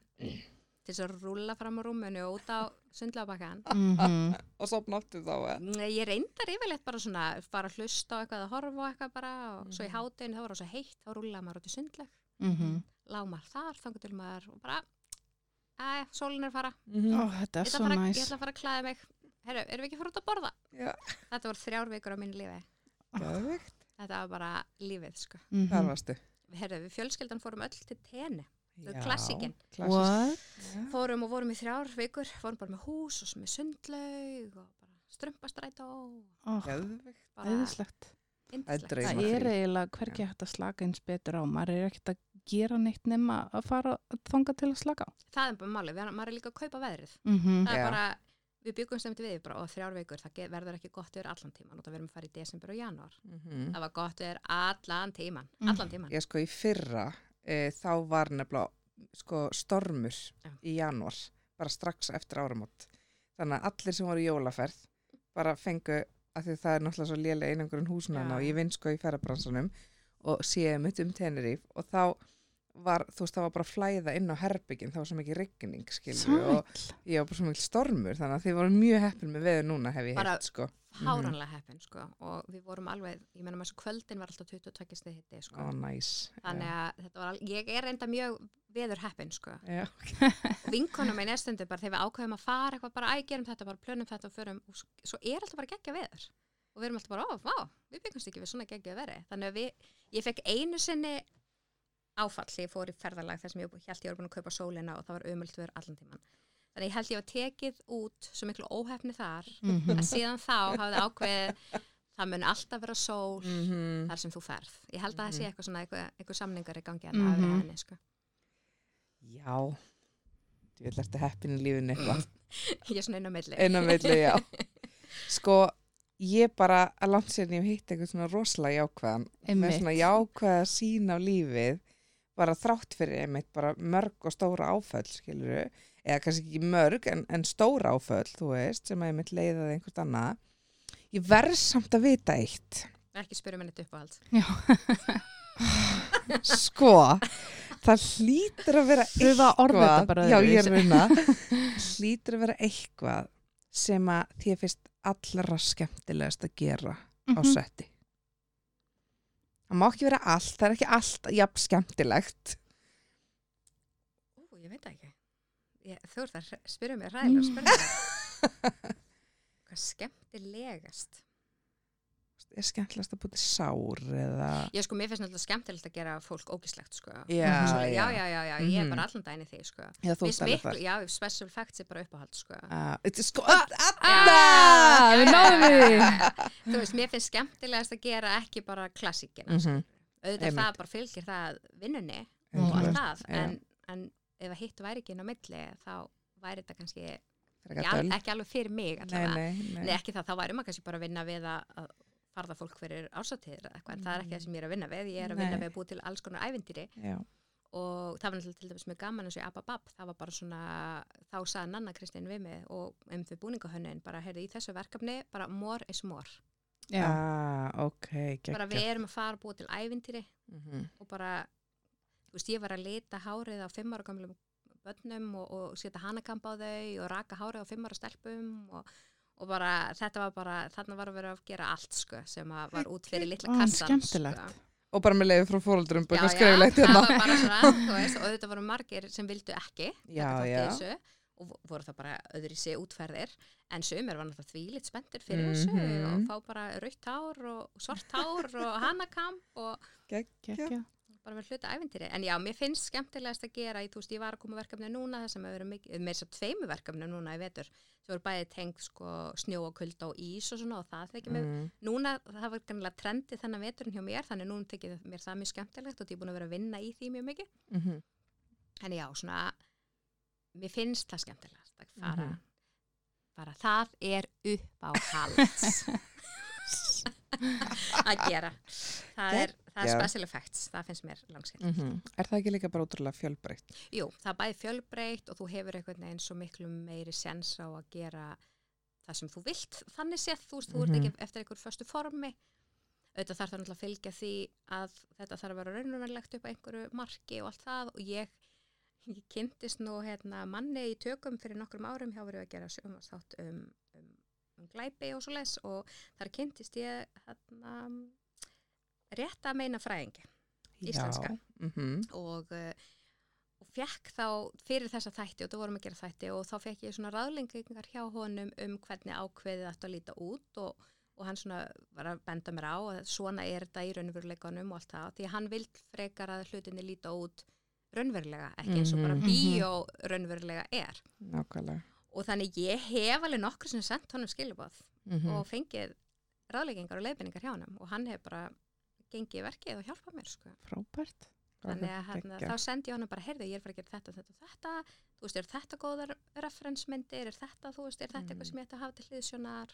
til þess að rúlla fram á rúmunu og út á sundlabakkan Mhm. Og sopna aftur þá. eða? Nei, ég reyndar yfirleitt bara svona bara að hlusta á eitthvað að horfa á eitthvað bara og svo í hátinu þá var það svo heitt þá rúlaði maður út í sundleg Mhm. lág maður þar, þangur til maður og bara, æ, sólin er fara Mhm. Ó, þetta er svo að fara, næs. ég ætla að fara að klæða mig Herru, erum við ekki fara út að borða? Já. Þetta voru þrjár vikur á mínu lífi Geðveikt. Þetta var bara lífið, sko Mhm. Herru, við fjölskyldan fórum öll til tenni Það Já, klassíkin. klassík. What? Já. Fórum og vorum í þrjár vikur Fórum bara með hús og með sundlaug og bara æðislegt. yndislegt. drauma. Það er eiginlega hvergi hægt að slaka eins betur á. Maður er ekkert að gera neitt nema að fara að þanga til að slaka á. Það er bara málið, við- maður er líka að kaupa veðrið Mhm. Það er Já. bara, við byggum stemt við bara, og þrjár vikur, það verður ekki gott við allan tíman og það verðum að fara í desember og janúar Mhm. það var gott við allan tíman Mm. allan tíman Ég sko í fyrra e, þá var nefnilega sko stormur Já. í janúar bara strax eftir áramót þannig að allir sem voru í jólaferð bara fengu að því það er náttúrulega svo lélega einangurinn húsnana Já. og ég vinn sko í ferðabransanum og séu mitt um Teneríf og þá var, þú veist, það var bara að flæða inn á herbyggin, það var svo mikið rigning skilur og ég var bara svo mikið stormur þannig að þið voru mjög heppin með veður núna hef ég Bara- heilt sko. Háranlega heppin sko og við vorum alveg, ég menna maður kvöldin var alltaf 22 stið hitti sko. Ó, næs þannig að þetta var, ég er enda mjög veður heppin sko. Já. og vinkona minn er stundum bara þegar við ákveðum að fara eitthvað bara, æ, gerum þetta, bara plönum þetta og förum og svo er alltaf bara geggja veður. Og við erum alltaf bara, ó, vá, við byggumst ekki við svona geggja veri. Þannig að við, ég fekk einu sinni áfall þegar ég fór í ferðalag þar sem ég held ég var búin að kaupa sólina og það var umöld veður allan tíman þannig að ég held ég var tekið út svo miklu óhefni þar Mhm. að síðan þá hafði ákveðið það mun alltaf vera sól Mhm. þar sem þú ferð. Ég held að það sé Mhm. eitthvað svona, eitthvað, eitthvað samningar í gangi að Mhm. mm henni, sko. Já, þú vil ertu heppin í lífinu eitthvað. Ég er svona milli. Inn á milli, já. Sko, ég bara að ég hef hitt eitthvað svona rosalega jákvæðan. Með svona jákvæða sín á lífið, bara þrátt fyrir einmitt bara mörg og stóra áföll, skiluru. Eða kannski ekki mörg, en, en stóra áföll, þú veist, sem að einmitt leiðaði einhvert annað. Ég verð samt að vita eitt. Ekki spyrja minni uppáhald. Sko, það hlýtur að vera Pröfa að orða þetta bara já, ég er runa hlýtur að vera eitthvað sem að þér finnst allra skemmtilegast að gera á Mhm. setti það má ekki vera allt það er ekki allt jafn skemmtilegt Ú, ég veit ekki. Ég, þú ert að spyrja mér ræðilega. Hvað skemmtilegast? Er skemmtilegast að búti sár eða Ég sko, mér finnst náttúrulega skemmtilegt að gera fólk ógislegt, sko. Já, Svo, já. já, já, já, já, ég er Mhm. bara allan daginn í því, sko. já, þú miklu, það já, special facts er bara uppáhald, sko. Uh, sko Anna! við náðum því. Þú veist, mér finnst skemmtilegast að gera ekki bara klassíkina, Mhm. auðvitað Einmitt. það bara fylgir það vinnunni og Mhm. allt 100%, það já. en, en ef að hitt væri ekki inn á milli þá væri þetta kannski Frekar ekki, alveg fyrir mig nei, allavega. nei, nei. Nei, ekki það, þá væri maður kannski bara að vinna við að farða fólk fyrir ársatíðir eða eitthvað, en það er ekki það sem ég er að vinna við, ég er að vinna Nei. við að búa til alls konar ævindýri Já. og það var náttúrulega til dæmis mjög gaman eins og Ababab, það var bara svona, þá sagði Nanna Kristín við mig og um þau búningahönnin, bara heyrðu í þessu verkefni, bara more is more, Já. Ah, ok, bara við erum að fara að búa til ævindýri Mhm. og bara, þú veist, ég var að lita hárið á fimm ára gamlum börnum og, og setja hanakamp á þau og raka hárið á fimm ára stelpum og, og bara, þetta var bara, þarna var að vera að gera allt, sko, sem að var út fyrir litla kassan, sko. og bara með leiði frá fóröldurum Já, já, það hérna var bara svona, veist, og auðvitað voru margir sem vildu ekki Já, þessu og vo- voru það bara öðru í sig útferðir en sumir var náttúrulega þvílitt spenntur fyrir þessu Mhm. og fá bara rautt hár og svart hár og hanakamp og Geggjað. Bara verið hluta æfintýri. En já, mér finnst skemmtilegast að gera, ég, þú veist, ég var að koma verkefni núna það sem hefur verið mikið, með þess að tveimu verkefni núna í vetur, sem voru bæði tengt sko snjó og kulda og ís og svona og það þekki mér, Mm. núna það var kannilega trendi þennan veturinn hjá mér, þannig núna tekið mér það mjög skemmtilegt og ég er búin að vera að vinna í því mjög mikið. Mhm. En já, svona, mér finnst það skemmtilegast að fara, Mhm. bara það er upp á hals að gera. Það er, það er special effects, það finnst mér langsitt. Mhm. Er það ekki líka bara ótrúlega fjölbreytt? Jú, það er bæði fjölbreytt og þú hefur einhvern veginn svo miklu meiri sens á að gera það sem þú vilt. Þannig séð, þú veist, þú ert Mhm. ekki eftir einhver föstu formi. Auðvitað þarf það náttúrulega að fylgja því að þetta þarf að vera raunverulegt upp á einhverju marki og allt það og ég, ég kynntist nú hérna, manni í tökum fyrir nokkrum árum hjá verið að gera sjónvarsþátt um, um, glæpi og svo les og þar kynntist ég hérna, rétt að meina fræðingi Íslenska. Já. Mhm. og, uh, og fekk þá fyrir þessa þætti og þú vorum að gera þætti og þá fekk ég svona ráðlengingar hjá honum um hvernig ákveðið ætti að líta út og, og hann svona var að benda mér á að svona er þetta í raunveruleikanum og allt það því að hann vill frekar að hlutinni líta út raunverulega, ekki eins og bara Mhm, mhm. bíó raunverulega er Nákvæmlega. Og þannig ég hef alveg nokkur sem sendt honum skilubóð Mhm. og fengið ráðleggingar og leiðbendingar hjá honum og hann hef bara gengið verkið og hjálpað mér sko. Frábært. Þannig að hérna, þá sendi ég honum bara, heyrðu, ég er bara að gera þetta, þetta og þetta, þú veist, er þetta góðar referensmyndir, er þetta, þú veist, er þetta Mm. eitthvað sem ég ætti að hafa til hliðsjónar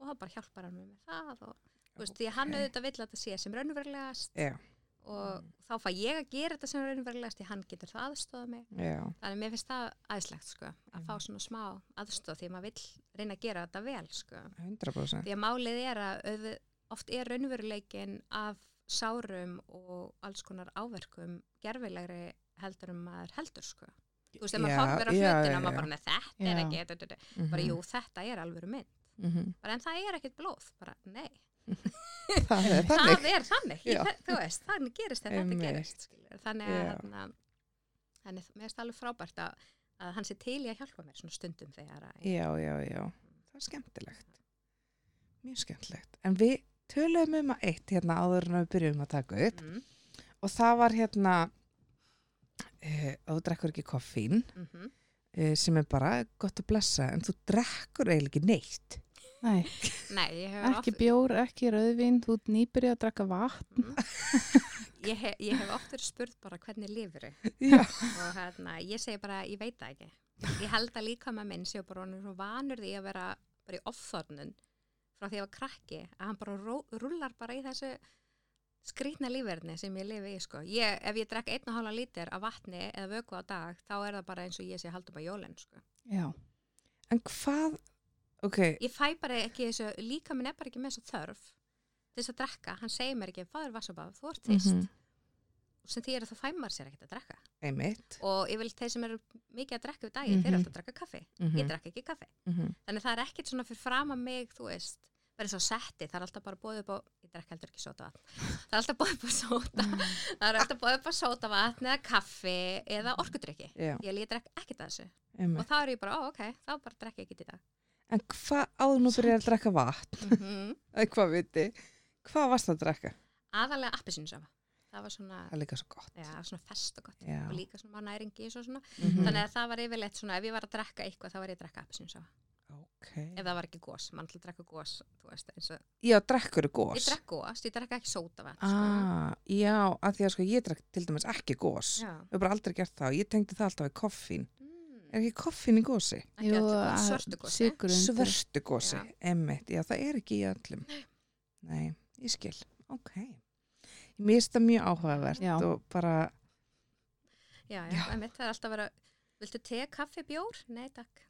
og þá bara hjálpar hann mér með það og, þú veist, því að hann auðvitað vill að þetta sé sem raunverulegast Já, og Mm. þá fæ ég að gera þetta sem raunverulegast því hann getur það aðstofa mig. já. Þannig að mér finnst það aðeinslegt, sko, að Mm. fá svona smá aðstof því að maður vill reyna að gera þetta vel, sko. 100%. Því að málið er að oft er raunveruleikin af sárum og alls konar áverkum gerfilegri heldur um maður heldur sko. Þú veist, ef maður Já, horfir á hlutina og maður bara, "Nei, þetta er Já. ekki, þetta, þetta, Mhm. bara jú, þetta er alvöru mynd. Mhm. Bara, en það er ekkit blóð, bara, nei. Það er Það þannig. er þannig, ég, þú veist, þannig gerist þegar þetta gerist. skilurðu. Þannig að, þannig, mér finnst alveg frábært að, að hann sé til í að hjálpa mér svona stundum þegar að, Já, já, já. Það er skemmtilegt. Mjög skemmtilegt. En við töluðum um að eitt hérna áður en við byrjum að taka upp mm, og það var hérna uh, að þú drekkur ekki koffín mm -hmm. uh, sem er bara gott að blessa en þú drekkur eiginlega ekki neitt. Nei, Nei, ég ekki oft- bjór, ekki rauðvín, þú ert nýbyrjað að drakka vatn. Mm. ég, hef, ég hef oft verið spurð bara hvernig lifur Já. og hérna, ég segi bara, ég veit það ekki ég held að líka með minn séu bara honum svo vanur því að vera bara í ofþornun frá því að ég var krakki að hann bara ró, rullar bara í þessu skrýtna lífverðni sem ég lifi í sko. ég, ef ég drekk einn og hálfa lítir af vatni eða vöku á dag, þá er það bara eins og ég sé haldum að jólinn sko. Já. En hvað, ok, ég fæ bara ekki þessu, líka minn er bara ekki með þessu þörf til þess að drekka, hann segir mér ekki fáður vassabáð, þú ert þýst Mhm. og sem því er að það fæ maður sér ekkert að drekka einmitt. og ég vil þeir sem eru mikið að drekka við daginn, þeir eru Mhm. alltaf að drekka kaffi Mhm. ég drekka ekki kaffi, Mhm. þannig það er ekkert svona fyrir fram að mig, þú veist verður svo setti, það er alltaf bara bóðið upp á ég drekka heldur ekki sóta vatn það er alltaf bóðið upp á sóta það er alltaf bóðið upp á sóta vatn eða kaffi eða orkudrykki ég, ég drekka ekkert að þessu og einmitt. þá er ég bara, ó ok, þá bara drekka ég ekki í dag En hvað áður nú byrjar að drekka vatn? mm Eða hvað viti? Hvað varst það að drekka? aðalega appelsinsafa það var svona, Það er svo gott. já, svona fest og gott Já. og líka svona næringi og svona Mhm. þannig að það var yfirleitt svona, ef ég var að drekka eitthvað þá var ég að drekka appelsinsafa Ok. ef það var ekki gós, mann til að drekka gós þú veist, eins og, Já, drekkur gós. ég drekk gós, ég drekka ekki sótavatn Ah, já, að því að sko ég drekk til dæmis ekki gós. sko. já. Ég hef bara aldrei gert það og ég tengdi það alltaf við koffín. Mm. Er ekki koffín í gósi? Jú, að- svörtu gósi. Svörstu gósi, Já. emmitt. Já, það er ekki í öllum. Nei, ég skil. Ok. Mér finnst það mjög áhugavert Já. og bara, já, já, Já. einmitt, það er alltaf verið viltu te, kaffi, bjór? Nei, takk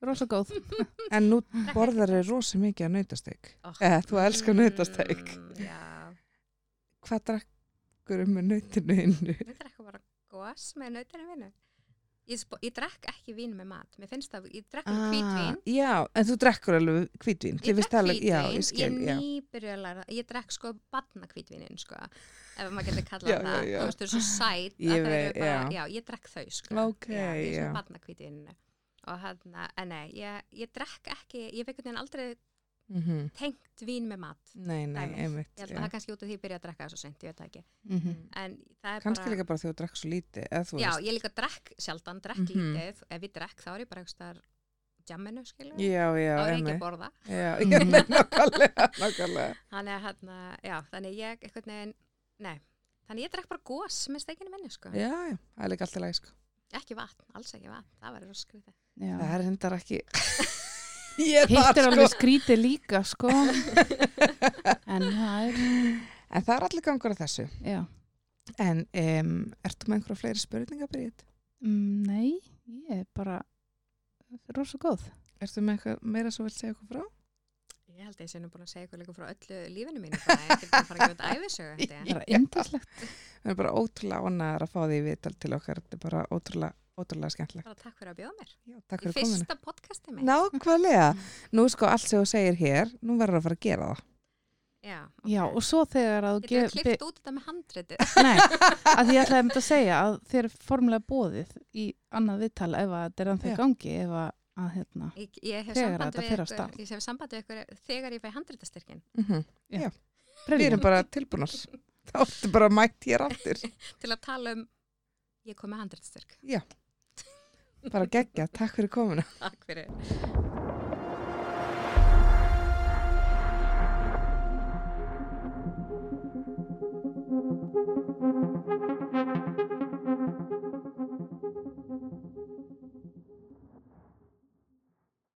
Rosa góð. en nú borðar er rosa mikið að nautasteik. oh. Eða, þú elskar nautasteik. já, Hvað drekkur um með nautinu innu? ég drekka bara gós með nautinu vinnu ég, ég drekk ekki vín með mat mér finnst það, ég drekk ah, hvítvín Já, en þú drekkur alveg hvítvín. Ég drekk hvítvín, Já, ég skil, ég já. nýbyrju að læra, ég drekk sko badna hvítvínin sko, ef maður getur kallað Já, það, þú veist, þau eru svo sæt að þau eru bara, já. já, ég drekk þau sko, Ok, já, ég er svona já. badna hvítvininu og hann, en nei, ég, ég drekk ekki, ég fekk hvernig aldrei Mhm. tengt vín með mat. Nei, nei, einmitt. Ég held að það er kannski út af því að byrja að drekka það svo sent, ég veit það ekki. Mhm. En það er Kannski bara... líka bara þegar þú drekk svo lítið, eða þú Já, veist. ég líka drekk sjaldan, drekk Mhm. lítið. Ef ég drekk þá er ég bara eitthvað jamminu, já, Þá er ég ekki að borða. Já, já, nei, nákvæmlega, nákvæmlega. Þannig að hérna, já, þannig ég eitthvað neginn, nei. Þannig ég drekk bara gós með steikinu minni, sko. Já, já, það er líka alltaf læg, sko. Ekki vatn, alls ekki vatn. Það skrítið. Já. Það er hendar ekki... ég er Hitt er það, alveg sko. skrítið líka, sko. en það er, En það er allir gangur að þessu. já. En um, ertu með einhverja fleiri spurningar, Bríð? Mm, nei, ég er bara rosa góð. Ertu með eitthvað meira sem vilt segja okkur frá? Ég held að ég sé nú búin að segja ykkur líka frá öllu lífinu mínu. Bara ég get bara að fara að gefa þetta æfisögu, held ég. Það er bara ótrúlega ánæðar að fá því viðtal til okkar. Þetta er bara ótrúlega, ótrúlega skemmtilegt. Bara takk fyrir að bjóða mér. Já, takk Í fyrir kominu. fyrsta podcasti mitt. Nákvæmlega. Nú sko allt sem þú segir hér, nú verður að fara að gera það. Já, Já, og svo þegar að þú Getur ge- við klift út þetta með handritið? Nei, að því ég ætlaði að mynda að segja að þeir eru formulega bóðið í annað viðtal ef að þetta er ennþá í Já. gangi ef að, að hérna, Ég, ég hef Þegar samband þetta af ykkur, stað. ég hef samband við ykkur þegar ég fæ handritastyrkin Mm Já. Já. Við erum bara tilbúnar. Það áttu bara mætt hér aftur. til að tala um ég kom með handritastyrk bara geggja, takk fyrir komuna. Takk fyrir.